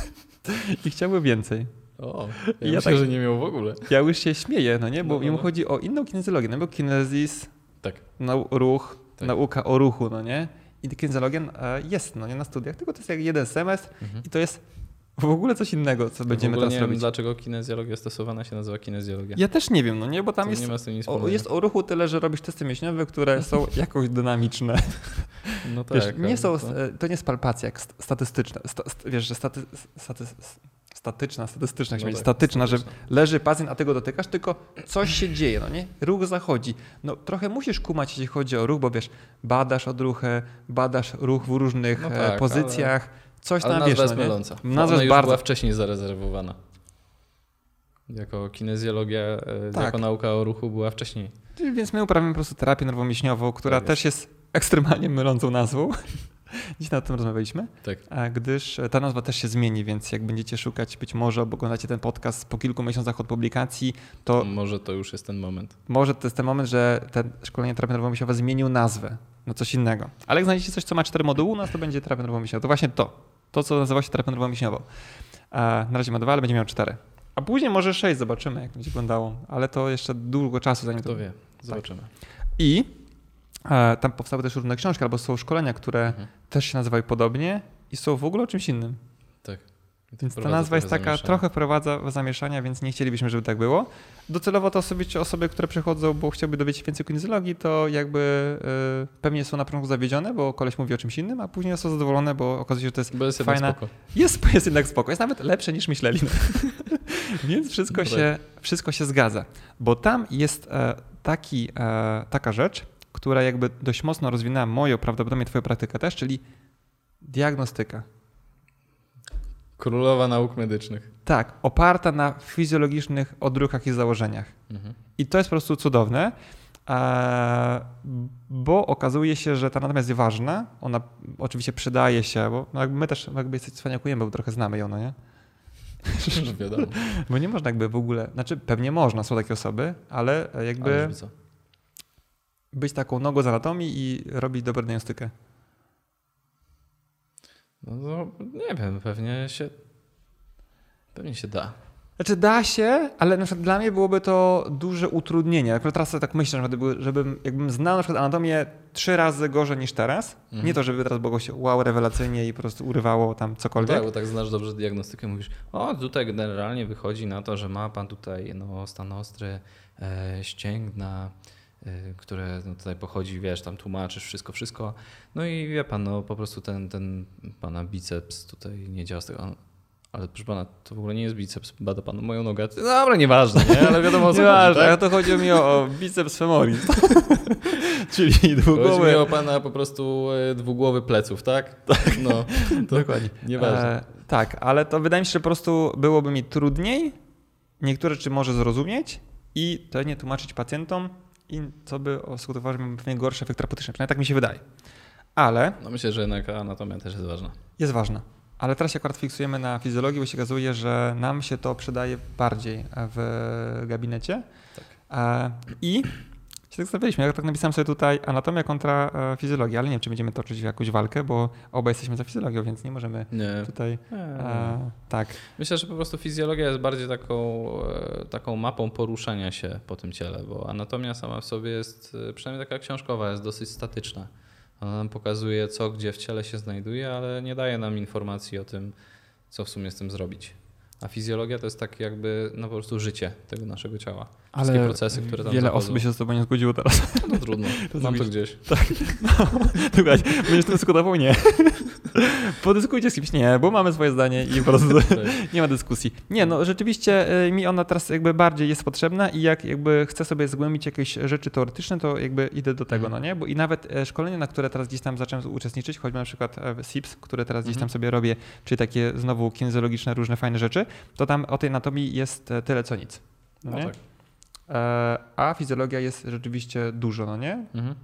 i chciałby więcej. O, Ja ja myślę, tak- że nie miał w ogóle. Ja już się śmieję, no nie? Bo No, no, no. chodzi o inną kinezjologię, no bo kinezis, Tak. nau- ruch, Tak. nauka o ruchu, no nie? I kinezjologia e, jest, no nie, na studiach, tylko to jest jak jeden semestr Mhm. i to jest w ogóle coś innego, co będziemy teraz nie wiem, robić. dlaczego kinezjologia stosowana się nazywa kinezjologia. Ja też nie wiem, no nie, bo tam To jest nie o, jest o ruchu tyle, że robisz testy mięśniowe, które są jakoś dynamiczne. No tak. Wiesz, nie są, to- e, to nie jest palpacja jak st- statystyczna. Sta, st, wiesz, że staty, staty, statyczna, statystyczna, No no tak, statyczna, że statyczna. leży pacjent, a ty go dotykasz, tylko coś się dzieje, no nie? Ruch zachodzi. No trochę musisz kumać, jeśli chodzi o ruch, bo wiesz, badasz odruchę, badasz ruch w różnych No e, tak, pozycjach, coś Ale tam nazwa wiesz, jest no myląca. Nazwa jest bardzo... była wcześniej zarezerwowana. Jako kinezjologia, e, Tak. jako nauka o ruchu była wcześniej. Więc my uprawiamy po prostu terapię nerwomięśniową, która Tak też jest ekstremalnie mylącą nazwą. Dziś nad tym rozmawialiśmy. Tak. Gdyż ta nazwa też się zmieni, więc jak będziecie szukać, być może oglądacie ten podcast po kilku miesiącach od publikacji, to Może to już jest ten moment. może to jest ten moment, że ten szkolenie terapia nerwowo-mięśniowa zmienił nazwę na coś innego. Ale jak znajdziecie coś, co ma cztery moduły, u nas to będzie terapia nerwowo-mięśniowa. To właśnie to. To, co nazywa się terapią nerwowo-mięśniową. A Na razie ma dwa, ale będzie miał cztery. A później może sześć, zobaczymy, jak będzie wyglądało. Ale to jeszcze długo czasu, zanim Kto to... wie, zobaczymy. I e, tam powstały też różne książki, albo są szkolenia, które Mhm. Też się nazywają podobnie i są w ogóle o czymś innym. Tak. Więc ta nazwa jest taka, zamieszania. trochę wprowadza w zamieszania, więc nie chcielibyśmy, żeby tak było. Docelowo to osoby, czy osoby, które przychodzą, bo chciałby dowiedzieć się więcej kinezjologii, to jakby y, pewnie są na początku zawiedzione, bo koleś mówi o czymś innym, a później są zadowolone, bo okazuje się, że to jest Bo jest jednak fajna- jest, jest jednak spoko, jest nawet lepsze niż myśleli. Więc wszystko tak. się, wszystko się zgadza. Bo tam jest e, taki, e, taka rzecz, która jakby dość mocno rozwinęła moją, prawdopodobnie twoją praktykę też, czyli diagnostyka. Królowa nauk medycznych. Tak, oparta na fizjologicznych odruchach i założeniach. Mhm. I to jest po prostu cudowne, e, bo okazuje się, że ta natomiast jest ważna. Ona oczywiście przydaje się, bo no my też jakby cwaniakujemy, bo trochę znamy ją, no nie? No wiadomo. Bo nie można jakby w ogóle, znaczy pewnie można, są takie osoby, ale jakby Ale? Być taką nogą z anatomii i robić dobrą diagnostykę. No, no nie wiem, pewnie się. Pewnie się da. Znaczy da się, ale na przykład dla mnie byłoby to duże utrudnienie. Akurat teraz sobie tak myślę, że gdyby- żebym, jakbym znał na przykład anatomię trzy razy gorzej niż teraz. Mhm. Nie to, żeby teraz było się wow, rewelacyjnie i po prostu urywało tam cokolwiek. tak, bo tak znasz dobrze diagnostykę, mówisz, o tutaj generalnie wychodzi na to, że ma pan tutaj no, stan ostry e, ścięgna, które no, tutaj pochodzi, wiesz, tam tłumaczysz wszystko, wszystko. No i wie pan, no po prostu ten, ten pana biceps tutaj nie działa z tego. Ale proszę pana, to w ogóle nie jest biceps, bada pan moją nogę. Dobra, nieważne, nie? Ale wiadomo o co chodzi, tak? to chodzi mi o, o biceps femoris. Czyli Chodzi dwugłowy. mi o pana po prostu e, dwugłowy pleców, tak? Tak. No, to Dokładnie. Nieważne. E, tak, ale to wydaje mi się, że po prostu byłoby mi trudniej niektóre rzeczy może zrozumieć i to nie tłumaczyć pacjentom i co by skutkowało, pewnie gorszy efekt terapeutyczny. Przynajmniej tak mi się wydaje. Ale No myślę, że jednak anatomia też jest ważna. jest ważna. Ale teraz się akurat fiksujemy na fizjologii, bo się okazuje, że nam się to przydaje bardziej w gabinecie. Tak. E, I się tak zastanawialiśmy, ja tak napisałem sobie tutaj anatomia kontra e, fizjologia, ale nie wiem, czy będziemy toczyć jakąś walkę, bo obaj jesteśmy za fizjologią, więc nie możemy Nie. tutaj... E, tak. Myślę, że po prostu fizjologia jest bardziej taką, e, taką mapą poruszania się po tym ciele, bo anatomia sama w sobie jest, e, przynajmniej taka książkowa, jest dosyć statyczna. Ona nam pokazuje, co gdzie w ciele się znajduje, ale nie daje nam informacji o tym, co w sumie z tym zrobić. A fizjologia to jest tak jakby no po prostu życie tego naszego ciała. Ale procesy, które tam wiele zachodzą. osób by się z tobą nie zgodziło teraz. No trudno, To mam to gdzieś. Słuchaj, będziesz dyskutował? Nie. Podyskujcie z kimś? Nie, bo mamy swoje zdanie i po prostu nie ma dyskusji. Nie, no rzeczywiście y, mi ona teraz jakby bardziej jest potrzebna i jak jakby chcę sobie zgłębić jakieś rzeczy teoretyczne, to jakby idę do tego, Mhm. no nie? Bo i nawet e, szkolenie, na które teraz gdzieś tam zacząłem uczestniczyć, choćby na przykład e, w SIPS, które teraz gdzieś tam Mhm. sobie robię, czy takie znowu kinezologiczne, różne fajne rzeczy, to tam o tej anatomii jest e, tyle co nic. No No tak. E, A fizjologia jest rzeczywiście dużo, no nie? Mhm.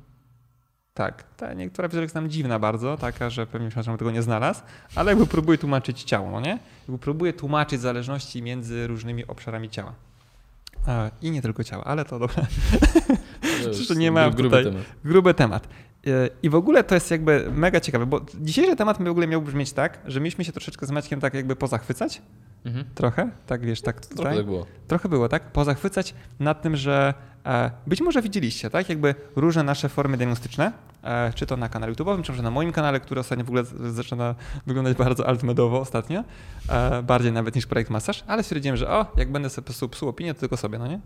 Tak, ta niektóra fizjologia jest nam dziwna bardzo, taka, że pewnie myślałem, że tego nie znalazł, ale jakby próbuje tłumaczyć ciało, no nie? Jakby próbuje tłumaczyć zależności między różnymi obszarami ciała. E, I nie tylko ciała, ale to dobra. To nie ma tutaj- temat. Gruby temat. I w ogóle to jest jakby mega ciekawe, bo dzisiejszy temat w ogóle miał brzmieć tak, że mieliśmy się troszeczkę z Maćkiem tak jakby pozachwycać, Mhm. trochę, tak wiesz, tak tutaj. Trochę tak było. Trochę było, tak? Pozachwycać nad tym, że e, być może widzieliście, tak? Jakby różne nasze formy diagnostyczne, czy to na kanale YouTube'owym, czy może na moim kanale, który ostatnio w ogóle zaczyna wyglądać bardzo altmedowo ostatnio, e, bardziej nawet niż projekt masaż, ale stwierdziłem, że o, jak będę sobie prostu psuł opinię, to tylko sobie, no nie?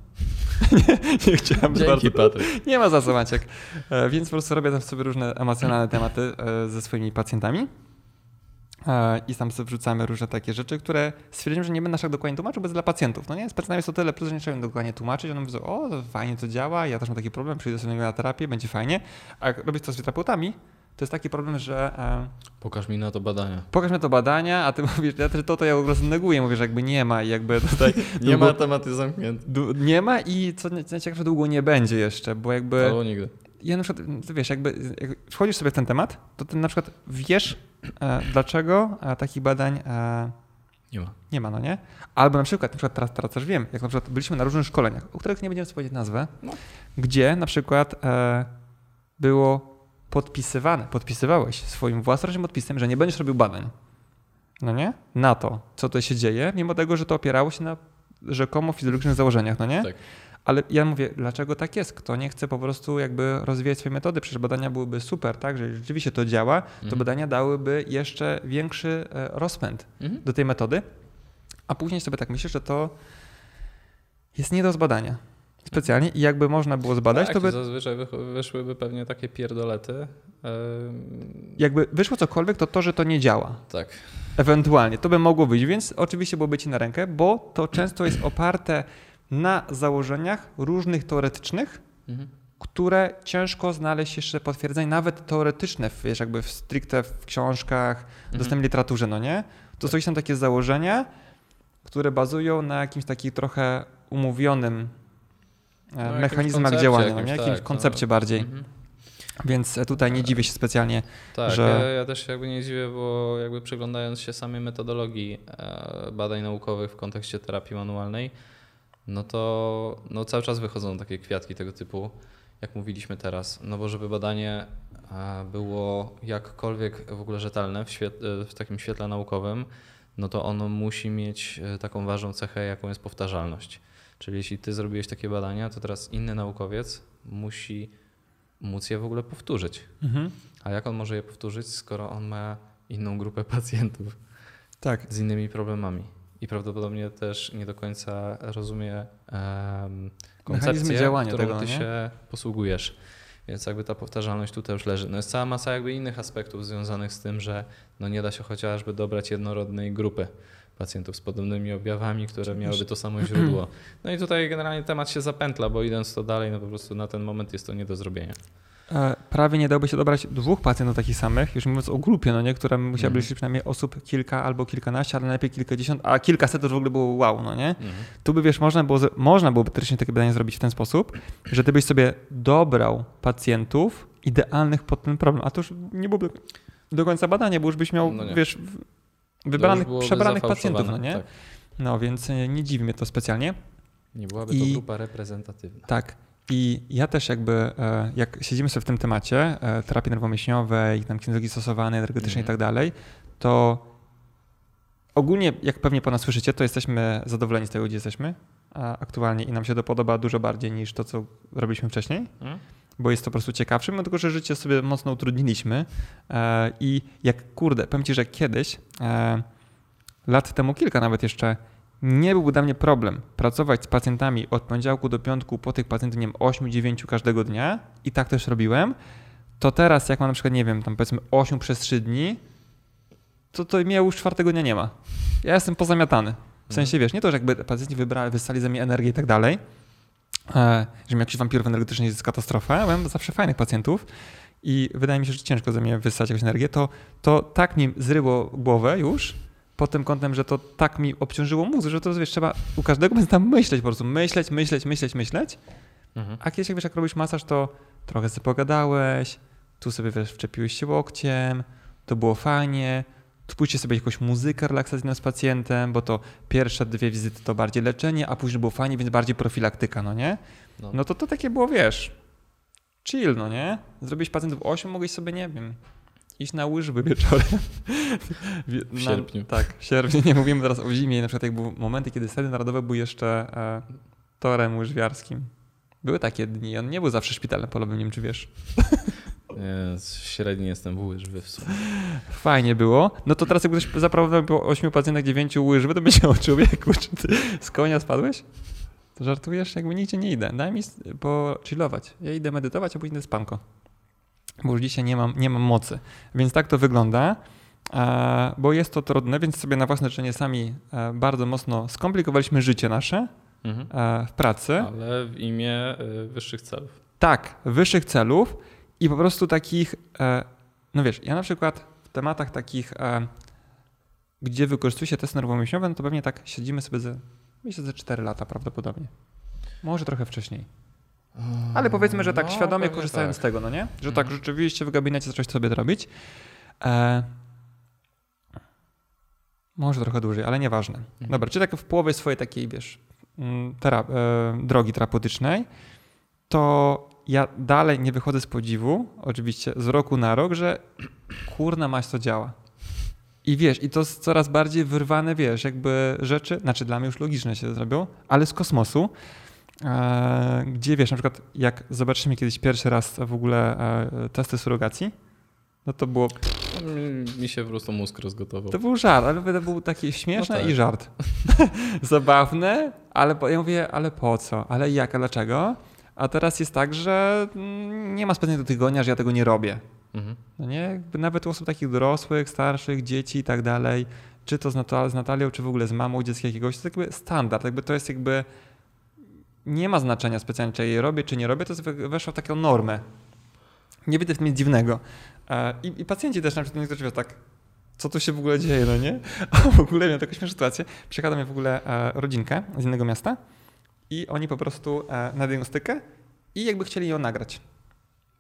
nie, nie chciałem za bardzo. Dzięki Patryk. Nie ma za co, Maciek. E, Więc po prostu robię tam sobie różne emocjonalne tematy e, ze swoimi pacjentami. E, I tam sobie wrzucamy różne takie rzeczy, które stwierdziłem, że nie będę tak dokładnie tłumaczył, bo jest dla pacjentów. No nie, z pacjentami jest to tyle plus, że nie trzeba im dokładnie tłumaczyć. One mówią, o, fajnie to działa, ja też mam taki problem, przyjdę sobie na terapię, będzie fajnie. A jak robisz to z terapeutami, to jest taki problem, że e, Pokaż mi na to badania. pokaż mi to badania, a ty mówisz, ja to, to ja po prostu neguję, mówię, że jakby nie ma i jakby tutaj Nie długo- ma tematy zamknięte. du- nie ma i co najciekawsze, długo nie będzie jeszcze, bo jakby Albo nigdy. Ja na przykład, wiesz, jakby jak wchodzisz sobie w ten temat, to ty na przykład wiesz, e, dlaczego e, takich badań e, Nie ma. nie ma, no nie? Albo na przykład, na przykład teraz, teraz też wiem, jak na przykład byliśmy na różnych szkoleniach, o których nie będziemy powiedzieć nazwę, No. gdzie na przykład e, było podpisywane, podpisywałeś swoim własnym podpisem, że nie będziesz robił badań, no nie? Na to, co tutaj się dzieje, mimo tego, że to opierało się na rzekomo fizjologicznych założeniach, no nie? Tak. Ale ja mówię, dlaczego tak jest? Kto nie chce po prostu jakby rozwijać swoje metody? Przecież badania byłyby super, tak? Że rzeczywiście to działa, to Mhm. badania dałyby jeszcze większy e, rozpęd Mhm. do tej metody, a później sobie tak myślę, że to jest nie do zbadania. Specjalnie i jakby można było zbadać, tak, to by zazwyczaj wyszłyby pewnie takie pierdolety. Jakby wyszło cokolwiek, to to, że to nie działa. tak. Ewentualnie. To by mogło być, więc oczywiście byłoby ci na rękę, bo to często jest oparte na założeniach różnych teoretycznych, Mhm. które ciężko znaleźć jeszcze potwierdzenie, nawet teoretyczne, wiesz, jakby w stricte w książkach, Mhm. dostępnej literaturze, no nie? To są gdzieś tam takie założenia, które bazują na jakimś takim trochę umówionym e, No, mechanizmach działania, no jakimś, nie? tak, jakimś no. koncepcie bardziej. Mhm. Więc e, tutaj nie dziwię się specjalnie. Tak, że- ja, ja też się jakby nie dziwię, bo jakby przyglądając się samej metodologii e, badań naukowych w kontekście terapii manualnej, no to no cały czas wychodzą takie kwiatki tego typu, jak mówiliśmy teraz. No bo żeby badanie e, było jakkolwiek w ogóle rzetelne w, e, w takim świetle naukowym, no to ono musi mieć e, taką ważną cechę, jaką jest powtarzalność. Czyli jeśli ty zrobiłeś takie badania, to teraz inny naukowiec musi móc je w ogóle powtórzyć. Mhm. A jak on może je powtórzyć, skoro on ma inną grupę pacjentów Tak. z innymi problemami? I prawdopodobnie też nie do końca rozumie um, koncepcję, działania którą tego, ty nie? się posługujesz. Więc jakby ta powtarzalność tutaj już leży. No jest cała masa jakby innych aspektów związanych z tym, że no nie da się chociażby dobrać jednorodnej grupy pacjentów z podobnymi objawami, które miałyby to samo źródło. No i tutaj generalnie temat się zapętla, bo idąc to dalej, no po prostu na ten moment jest to nie do zrobienia. E, Prawie nie dałoby się dobrać dwóch pacjentów takich samych, już mówiąc o grupie, no nie, która musiałaby Mhm. liczyć przynajmniej osób kilka albo kilkanaście, ale najlepiej kilkadziesiąt, a kilkaset to już w ogóle było wow, no nie? Mhm. Tu by wiesz, można, było, można byłoby teoretycznie takie badanie zrobić w ten sposób, że ty byś sobie dobrał pacjentów idealnych pod ten problem, a to już nie byłoby do końca badanie, bo już byś miał, No wiesz, wybranych, przebranych pacjentów, no nie? Tak. No więc e, nie dziwi mnie to specjalnie. Nie byłaby I- to grupa reprezentatywna. Tak. I ja też jakby, e, jak siedzimy sobie w tym temacie e, terapii nerwomięśniowej, tam kinezologii stosowanej, energetycznej i Mhm. tak dalej, to ogólnie, jak pewnie po nas słyszycie, to jesteśmy zadowoleni z tego, gdzie jesteśmy aktualnie i nam się to podoba dużo bardziej niż to, co robiliśmy wcześniej, Mm? bo jest to po prostu ciekawsze, mimo tego, że życie sobie mocno utrudniliśmy e, i jak, kurde, powiem Ci, że kiedyś, lat temu kilka nawet jeszcze, nie byłby dla mnie problem pracować z pacjentami od poniedziałku do piątku po tych pacjentów, nie wiem, 8-9 każdego dnia i tak też robiłem, to teraz jak mam na przykład, nie wiem, tam powiedzmy 8 przez 3 dni, to to mnie już czwartego dnia nie ma. Ja jestem pozamiatany. W sensie, wiesz, nie to, że jakby pacjenci wybrali, wysali ze mnie energię i tak dalej, e, że mi jakiś wampirów energetycznych jest katastrofa. Ja mam zawsze fajnych pacjentów i wydaje mi się, że ciężko ze mnie wysłać jakąś energię, to, to tak mi zryło głowę już pod tym kątem, że to tak mi obciążyło mózg, że to wiesz, trzeba u każdego będzie tam myśleć po prostu, myśleć, myśleć, myśleć, myśleć, Mhm. a kiedyś jak wiesz, jak robisz masaż, to trochę sobie pogadałeś, tu sobie wiesz, wczepiłeś się łokciem, to było fajnie, tu pójście sobie jakąś muzykę relaksacyjną z pacjentem, bo to pierwsze dwie wizyty to bardziej leczenie, a później było fajnie, więc bardziej profilaktyka, no nie? No. No to to takie było, wiesz, chill, no nie? Zrobiłeś pacjentów 8, mogłeś sobie, nie wiem, iść na łyżwy wieczorem. Wie- W na- sierpniu. Tak, w sierpniu, nie mówimy teraz o zimie, na przykład jak były momenty, kiedy Stadion Narodowy był jeszcze e, torem łyżwiarskim. Były takie dni, on nie był zawsze szpitalem polowym, nie wiem czy wiesz. Nie, średni jestem w łyżwy w sumie. Fajnie było. No to teraz jakby ktoś zaproponował po 8 pacjentach 9 łyżwy, to by się o człowieku, czy ty z konia spadłeś? To żartujesz? Jakby nigdzie nie idę. Daj mi s- pochillować. Ja idę medytować, a później spanko. Bo już dzisiaj nie mam, nie mam mocy. Więc tak to wygląda. E, bo jest to trudne, więc sobie na własne życzenie sami e, bardzo mocno skomplikowaliśmy życie nasze Mhm. e, w pracy. Ale w imię wyższych celów. Tak, wyższych celów i po prostu takich, no wiesz, ja na przykład w tematach takich, gdzie wykorzystuje się testy nerwowo-mięśniowe, no to pewnie tak siedzimy sobie ze, myślę, ze 4 lata prawdopodobnie. Może trochę wcześniej. Ale powiedzmy, że tak No, świadomie korzystając tak. z tego, no nie? Że Mhm. tak rzeczywiście w gabinecie zacząłeś sobie to robić. E, może trochę dłużej, ale nieważne. Mhm. Dobra, czy tak w połowie swojej takiej, wiesz, mm, e, drogi terapeutycznej, to ja dalej nie wychodzę z podziwu, oczywiście z roku na rok, że kurna maś to działa. I wiesz, i to z coraz bardziej wyrwane, wiesz, jakby rzeczy, znaczy dla mnie już logiczne się zrobią, ale z kosmosu, gdzie wiesz, na przykład jak zobaczymy kiedyś pierwszy raz w ogóle e, testy surogacji, no to było, Mi się po prostu mózg rozgotował. to był żart, ale to był taki śmieszny No tak. i żart. Zabawny, ale po, ja mówię, ale po co, ale jak, a dlaczego? A teraz jest tak, że mm, nie ma specjalnego tygodnia, że ja tego nie robię. Mhm. No nie, jakby nawet u osób takich dorosłych, starszych, dzieci i tak dalej, czy to z, Natal- z Natalią, czy w ogóle z mamą dziecka jakiegoś, to jest jakby standard, jakby to jest jakby, nie ma znaczenia specjalnie, czy je robię, czy nie robię, to weszło w taką normę. Nie widzę w tym nic dziwnego. E, I, I pacjenci też na przykład niektórzy tak, co tu się w ogóle dzieje, no nie? A w ogóle miałem taką śmieszną sytuację. Do mnie w ogóle e, rodzinkę z innego miasta i oni po prostu e, na diagnostykę i jakby chcieli ją nagrać,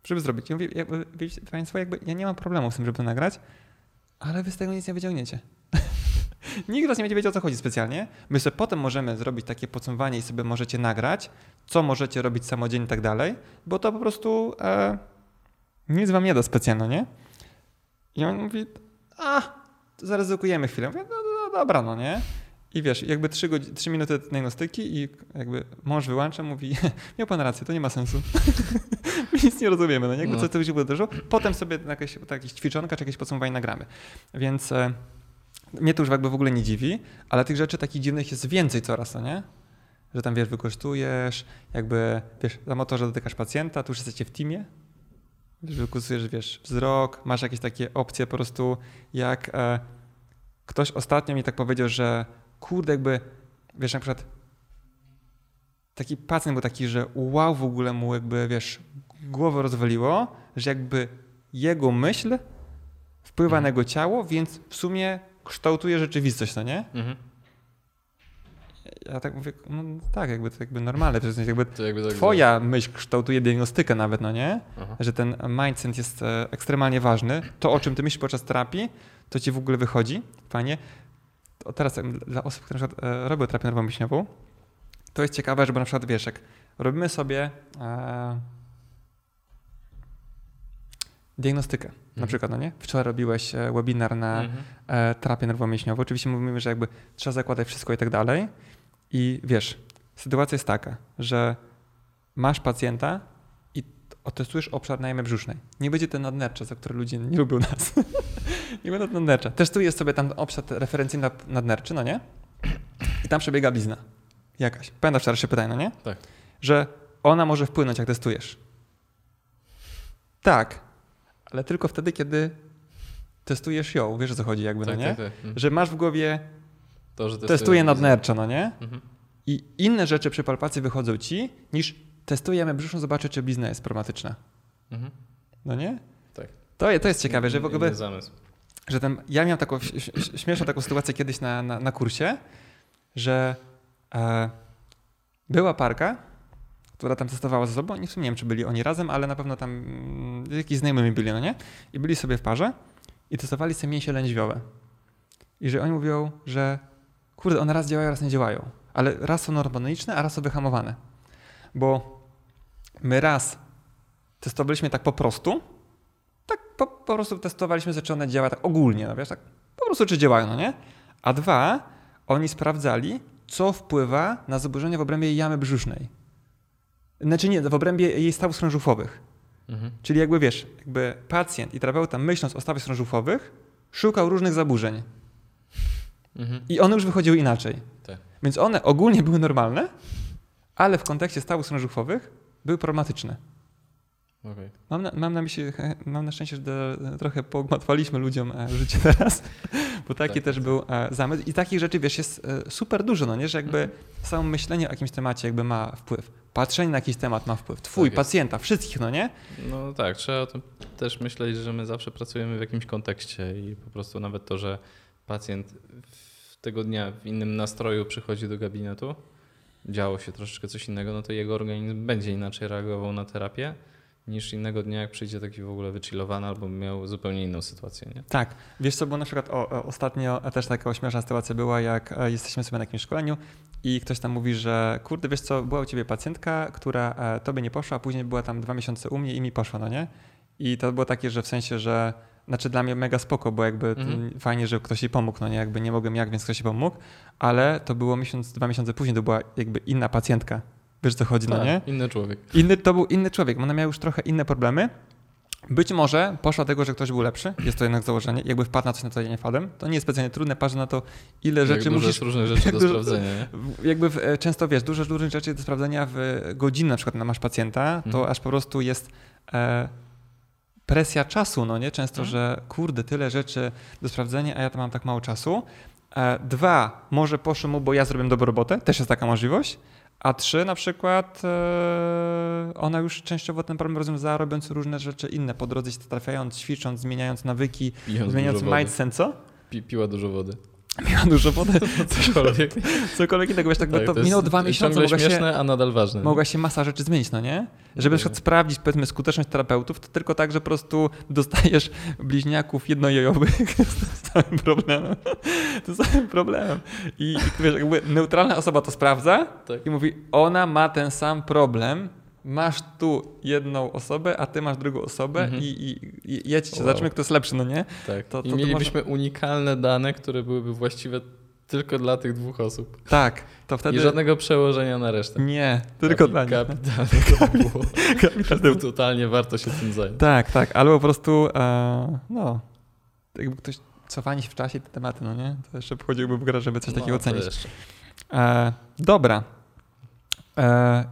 żeby zrobić. Ja mówię, jakby, wiecie Państwo, jakby ja nie mam problemu z tym, żeby to nagrać, ale wy z tego nic nie wyciągniecie. Nikt was nie będzie wiedział, o co chodzi specjalnie. My sobie potem możemy zrobić takie podsumowanie i sobie możecie nagrać, co możecie robić samodzielnie i tak dalej, bo to po prostu e, nic wam nie da specjalnie, nie? I on mówi, a, to zaryzykujemy chwilę. Mówię, no, no dobra, no nie? I wiesz, jakby trzy, godzi- trzy minuty diagnostyki i jakby mąż wyłącza, mówi, miał pan rację, to nie ma sensu. My nic nie rozumiemy, no nie? Jakby No. co to się wydarzyło. Potem sobie jakieś, jakieś ćwiczonka czy jakieś podsumowanie nagramy. Więc e, mnie to już jakby w ogóle nie dziwi, ale tych rzeczy takich dziwnych jest więcej coraz, no nie? Że tam, wiesz, wykorzystujesz, jakby, wiesz, na motorze dotykasz pacjenta, tu już jesteście w teamie, wiesz, wykorzystujesz, wiesz, wzrok, masz jakieś takie opcje po prostu, jak e, ktoś ostatnio mi tak powiedział, że kurde, jakby, wiesz, na przykład taki pacjent był taki, że wow, w ogóle mu jakby, wiesz, głowę rozwaliło, że jakby jego myśl wpływa na jego ciało, więc w sumie kształtuje rzeczywistość, no nie? Mhm. Ja tak mówię, no tak, jakby to jakby normalne, to jakby To jakby tak twoja myśl kształtuje diagnostykę nawet, no nie? Aha. Że ten mindset jest e, ekstremalnie ważny. To, o czym ty myślisz podczas terapii, to ci w ogóle wychodzi, fajnie. To teraz dla osób, które na przykład e, robią terapię nerwowo-mięśniową, to jest ciekawe, żeby na przykład, wiesz, robimy sobie e, diagnostykę, na Mhm. przykład, no nie? Wczoraj robiłeś e, webinar na Mhm. e, terapię nerwowo-mięśniową. Oczywiście mówimy, że jakby trzeba zakładać wszystko i tak dalej. I wiesz, sytuacja jest taka, że masz pacjenta i otestujesz obszar na jamie brzusznej. Nie będzie ten nadnercza, za który ludzie nie lubią nas. nie będą nadnercza. Testujesz sobie tam obszar referencyjny nadnerczy, no nie? I tam przebiega blizna. Jakaś. Pamiętasz wczoraj się pytanie, no nie? Tak. Że ona może wpłynąć, jak testujesz. Tak, ale tylko wtedy, kiedy testujesz ją. Wiesz o co chodzi jakby, Tak, no nie? tak, tak. Mhm. Że masz w głowie, To, że testuję nadnercza, no nie? Mhm. I inne rzeczy przy palpacji wychodzą ci, niż testujemy brzuszną, zobaczę, czy blizna jest problematyczna. Mhm. No nie? Tak. To, to jest ciekawe, że w ogóle, że ten, ja miałem taką śmieszną taką sytuację kiedyś na, na, na kursie, że e, była parka, która tam testowała ze sobą, nie, wiem, czy byli oni razem, ale na pewno tam mm, jakiś znajomymi byli, no nie? I byli sobie w parze i testowali sobie mięsie lędźwiowe. I że oni mówią, że kurde, one raz działają, raz nie działają, ale raz są normoniczne, a raz są wyhamowane. Bo my raz testowaliśmy tak po prostu, tak po, po prostu testowaliśmy, czy one działają tak ogólnie, no wiesz, tak po prostu czy działają, no nie? A dwa, oni sprawdzali, co wpływa na zaburzenia w obrębie jamy brzusznej. Znaczy nie, w obrębie jej stawów skrążuchowych. Mhm. Czyli jakby wiesz, jakby pacjent i terapeuta myśląc o stawach skrążuchowych, szukał różnych zaburzeń Mhm. i one już wychodziły inaczej. Tak. Więc one ogólnie były normalne, ale w kontekście stawów skrążuchowych były problematyczne. Okej. Mam na, mam na myśli, mam na szczęście, że do, trochę pogmatwaliśmy ludziom e, życie teraz, bo taki Tak, też tak, był e, zamysł. I takich rzeczy, wiesz, jest e, super dużo, no nie? Że jakby Mhm. samo myślenie o jakimś temacie jakby ma wpływ. Patrzenie na jakiś temat ma wpływ. Twój, Tak pacjenta, wszystkich, no nie? No tak, trzeba o tym też myśleć, że my zawsze pracujemy w jakimś kontekście i po prostu nawet to, że pacjent tego dnia w innym nastroju przychodzi do gabinetu, działo się troszeczkę coś innego, no to jego organizm będzie inaczej reagował na terapię niż innego dnia, jak przyjdzie taki w ogóle wychillowany albo miał zupełnie inną sytuację, nie? Tak. Wiesz co, bo na przykład o, o, ostatnio też taka śmieszna sytuacja była, jak e, jesteśmy sobie na jakimś szkoleniu i ktoś tam mówi, że kurde, wiesz co, była u ciebie pacjentka, która e, tobie nie poszła, a później była tam dwa miesiące u mnie i mi poszła, no nie? I to było takie, że w sensie, że znaczy dla mnie mega spoko, bo jakby Mhm. fajnie, że ktoś jej pomógł, no nie, jakby nie mogłem jak, więc ktoś jej pomógł, ale to było miesiąc, dwa miesiące później, to była jakby inna pacjentka. Wiesz, co chodzi, no Tak, nie? Inny człowiek. Inny, to był inny człowiek, ona miała już trochę inne problemy. Być może poszła tego, że ktoś był lepszy, jest to jednak założenie. Jakby wpadł na coś, na co ja nie wpadłem, to nie jest specjalnie trudne, patrzę na to, ile Jak rzeczy musisz... różnych rzeczy do sprawdzenia? Jakby w, e, często wiesz, dużo różnych rzeczy do sprawdzenia w godzinie na przykład na masz pacjenta, to Mhm. aż po prostu jest e, presja czasu, no nie? Często, Mhm. że kurde, tyle rzeczy do sprawdzenia, a ja tam mam tak mało czasu. E, dwa, może poszło mu, bo ja zrobiłem dobrą robotę, też jest taka możliwość. A trzy, na przykład e, ona już częściowo ten problem rozwiązała, robiąc różne rzeczy inne po drodze, się trafiając, ćwicząc, zmieniając nawyki, Pijąc zmieniając mindset, co? Pi, piła dużo wody. Miała dużo wody, Cokolwiek. cokolwiek innego, wiesz, tak, no Tak, to, jest minęło dwa miesiące, mogła się, śmieszne, a nadal ważne. mogła się masa rzeczy zmienić, no nie? Żeby na przykład sprawdzić, powiedzmy, skuteczność terapeutów, to tylko tak, że po prostu dostajesz bliźniaków jednojojowych z całym problemem. To z całym problemem. I, i wiesz, jakby neutralna osoba to sprawdza Tak. i mówi, ona ma ten sam problem, masz tu jedną osobę, a ty masz drugą osobę Mhm. i, i, i jedźcie, Wow. zobaczymy, kto jest lepszy, no nie? Tak. To- to- I mielibyśmy unikalne dane, które byłyby właściwe tylko dla tych dwóch osób. Tak, to wtedy... I żadnego przełożenia na resztę. Nie, tylko Kapi- dla nich. Kapitalnie to by było. Kapitalne. Totalnie warto się tym zająć. Tak, tak, albo po prostu, e, no, jakby ktoś cofanie się w czasie te tematy, no nie? To jeszcze wchodziłby w grę, żeby coś takiego No, to ocenić. E, dobra. E,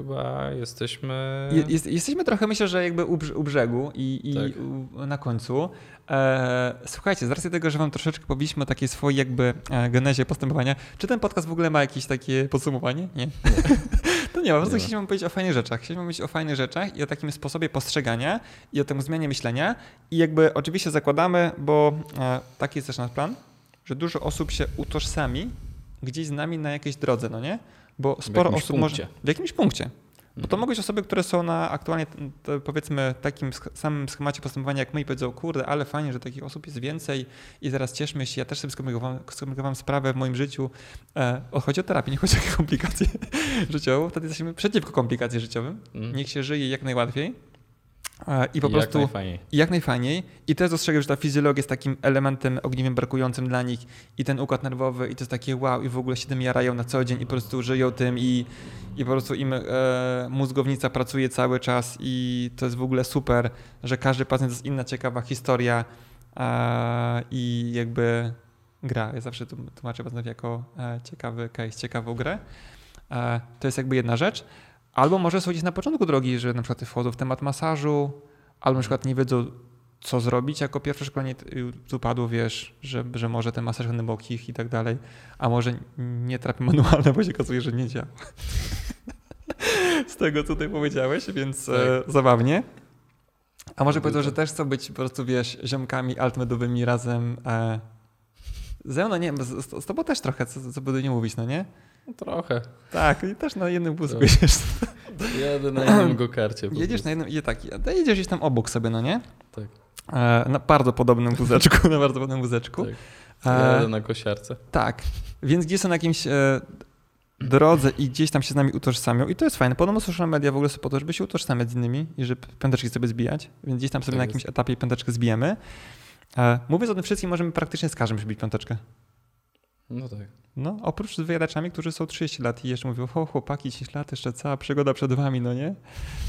Chyba jesteśmy... je, jest, jesteśmy trochę, myślę, że jakby u, brz- u brzegu i, Tak. na końcu. E, słuchajcie, z racji tego, że wam troszeczkę powiedzieliśmy o takiej swojej jakby e, genezie postępowania, czy ten podcast w ogóle ma jakieś takie podsumowanie? Nie. to nie po prostu Nie chcieliśmy powiedzieć o fajnych rzeczach. Chcieliśmy powiedzieć o fajnych rzeczach i o takim sposobie postrzegania i o tym zmianie myślenia i jakby oczywiście zakładamy, bo e, taki jest też nasz plan, że dużo osób się utożsami gdzieś z nami na jakiejś drodze, no nie? Bo sporo osób punkcie. może... W jakimś punkcie. Bo to mogą być osoby, które są na aktualnie powiedzmy takim samym schemacie postępowania jak my i powiedzą, kurde, ale fajnie, że takich osób jest więcej i zaraz cieszmy się, ja też sobie skomplikowałem, skomplikowałem sprawę w moim życiu. E, o, chodzi o terapię, nie chodzi o komplikacje życiowe, wtedy jesteśmy przeciwko komplikacjom życiowym. Mm. Niech się żyje jak najłatwiej. E, I po I prostu Jak najfajniej. i jak najfajniej. I też dostrzegam, że ta fizjologia jest takim elementem ogniwem brakującym dla nich i ten układ nerwowy i to jest takie wow i w ogóle się tym jarają na co dzień i po prostu żyją tym i, i po prostu im e, mózgownica pracuje cały czas i to jest w ogóle super, że każdy pacjent to jest inna ciekawa historia e, i jakby gra. Ja zawsze tłumaczę pacjentów jako e, ciekawy case, ciekawą grę. E, to jest jakby jedna rzecz. Albo może są gdzieś na początku drogi, że na przykład wchodzą w temat masażu, albo na przykład nie wiedzą, co zrobić jako pierwsze szkolenie. Tu padło, wiesz, że, że może ten masaż głębokich i tak dalej, a może nie terapia manualna, bo się okazuje, że nie działa. Z tego, co tutaj powiedziałeś, więc e, zabawnie. A może to- że też chcą być po prostu, wiesz, ziomkami altmedowymi razem e, ze mną, nie, bo z, z, z tobą też trochę, co, co będę nie mówić, no nie? No, trochę. Tak, i też na jednym wózku jedziesz. Jadę na jednym gokarcie. Jedziesz na jednym, i tak, jedziesz gdzieś tam obok sobie, no nie? Tak. E, na bardzo podobnym wózeczku, na bardzo podobnym wózeczku. Tak. E, Jadę na kosiarce. tak, więc gdzieś są na jakimś e, drodze i gdzieś tam się z nami utożsamią i to jest fajne. Podobno social media w ogóle są po to, żeby się utożsamiać z innymi i żeby piąteczki sobie zbijać, więc gdzieś tam sobie Tak na jest. jakimś etapie piąteczkę zbijemy. E, mówiąc o tym wszystkim, możemy praktycznie z każdym przybić piąteczkę. No tak. No, oprócz z wyjadaczami, którzy są 30 lat i jeszcze mówią, o chłopaki, 10 lat, jeszcze cała przygoda przed wami, no nie?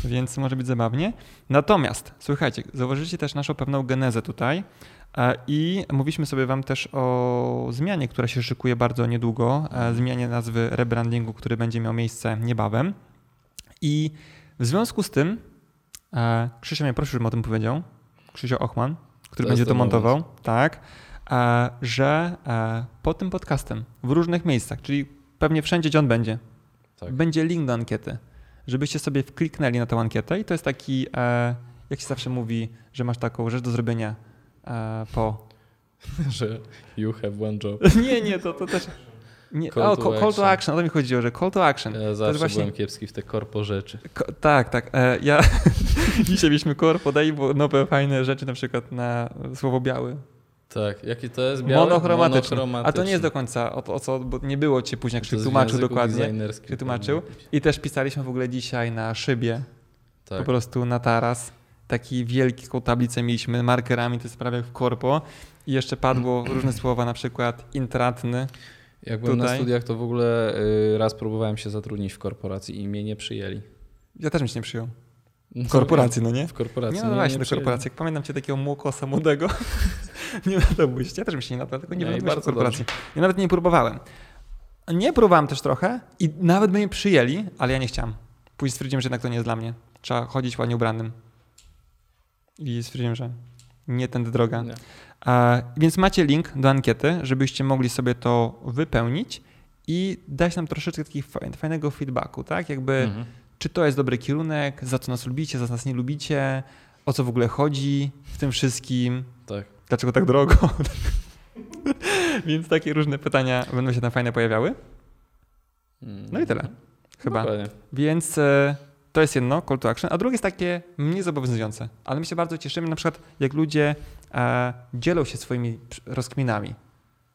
Więc może być zabawnie. Natomiast, słuchajcie, zauważycie też naszą pewną genezę tutaj e, i mówiliśmy sobie wam też o zmianie, która się szykuje bardzo niedługo, e, zmianie nazwy rebrandingu, który będzie miał miejsce niebawem. I w związku z tym, e, Krzysia mnie prosił, żebym o tym powiedział, Krzysio Ochman, który To będzie to montował, tak, że e, pod tym podcastem w różnych miejscach, czyli pewnie wszędzie, gdzie on będzie, Tak. będzie link do ankiety, żebyście sobie kliknęli na tę ankietę i to jest taki, e, jak się zawsze mówi, że masz taką rzecz do zrobienia e, po... Że you have one job. nie, nie, to, to też... Nie, Call o, to call, call to action. action, o to mi chodziło, że call to action. Ja zawsze właśnie- byłem kiepski w te korpo rzeczy. Ko- tak, tak. E, ja dzisiaj mieliśmy korpo, daj bo nowe, fajne rzeczy, na przykład na słowo biały. Tak, jaki to jest biały? Monochromatyczny. A to Monochromatyczny. nie jest do końca o, o co, bo nie było cię później, jak tłumaczył dokładnie. Krzyk tłumaczył. I też pisaliśmy w ogóle dzisiaj na szybie, po Tak. prostu na taras. Taki wielką tablicę mieliśmy markerami, to jest prawie jak w korpo. I jeszcze padło różne słowa, na przykład intratny. Jak byłem na Tutaj. studiach, to w ogóle y, raz próbowałem się zatrudnić w korporacji i mnie nie przyjęli. Ja też bym się nie przyjął. No, W korporacji, no nie? W korporacji. Nie nadawałeś się do korporacji. Jak pamiętam cię takiego młokosa młodego. nie nadałbyś. Ja też bym się nie nadał, tylko nie Nie, do bardzo korporacji. Ja nawet nie próbowałem. Nie próbowałem też trochę i nawet by mnie przyjęli, ale ja nie chciałem. Później stwierdziłem, że jednak to nie jest dla mnie. Trzeba chodzić ładnie ubranym. I stwierdziłem, że nie tędy droga. Nie. E, więc macie link do ankiety, żebyście mogli sobie to wypełnić i dać nam troszeczkę takiego faj- fajnego feedbacku, tak? Jakby Mhm. czy to jest dobry kierunek, za co nas lubicie, za co nas nie lubicie, o co w ogóle chodzi w tym wszystkim, Tak. Dlaczego tak drogo. Więc takie różne pytania będą się tam fajne pojawiały. No i tyle, chyba. Dokładnie. Więc e, to jest jedno, call to action, a drugie jest takie mniej zobowiązujące. Ale my się bardzo cieszymy, na przykład jak ludzie e, dzielą się swoimi rozkminami.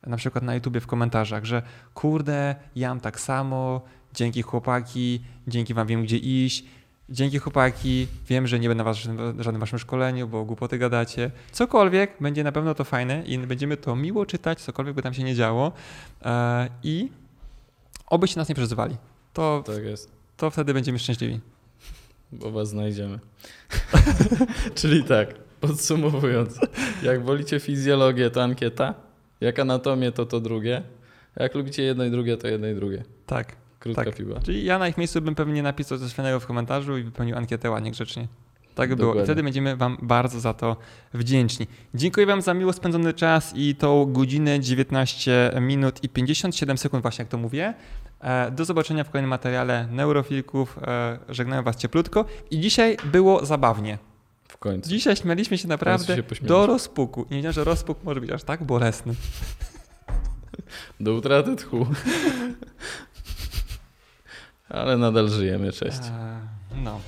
Na przykład na YouTubie w komentarzach, że kurde, ja mam tak samo, dzięki chłopaki, dzięki wam wiem gdzie iść, dzięki chłopaki, wiem, że nie będę was w żadnym- waszym szkoleniu, bo głupoty gadacie. Cokolwiek, będzie na pewno to fajne i będziemy to miło czytać, cokolwiek by tam się nie działo. E, I obyście nas nie przeżywali. To, Tak to wtedy będziemy szczęśliwi. Bo was znajdziemy. Czyli tak, podsumowując. Jak wolicie fizjologię, to ankieta. Jak anatomię, to to drugie. Jak lubicie jedno i drugie, to jedno i drugie. Tak. Krótka Tak. piła. Czyli ja na ich miejscu bym pewnie napisał coś fajnego w komentarzu i wypełnił ankietę ładnie, grzecznie. Tak by było. I wtedy będziemy Wam bardzo za to wdzięczni. Dziękuję Wam za miło spędzony czas i tą godzinę 19 minut i 57 sekund, właśnie jak to mówię. E, Do zobaczenia w kolejnym materiale Neurofilków. E, Żegnają Was cieplutko. I dzisiaj było zabawnie. W końcu. Dzisiaj śmialiśmy się naprawdę się do rozpuku. I nie wiedziałem, że rozpuk może być aż tak bolesny. Do utraty tchu. Ale nadal żyjemy, cześć. E, no.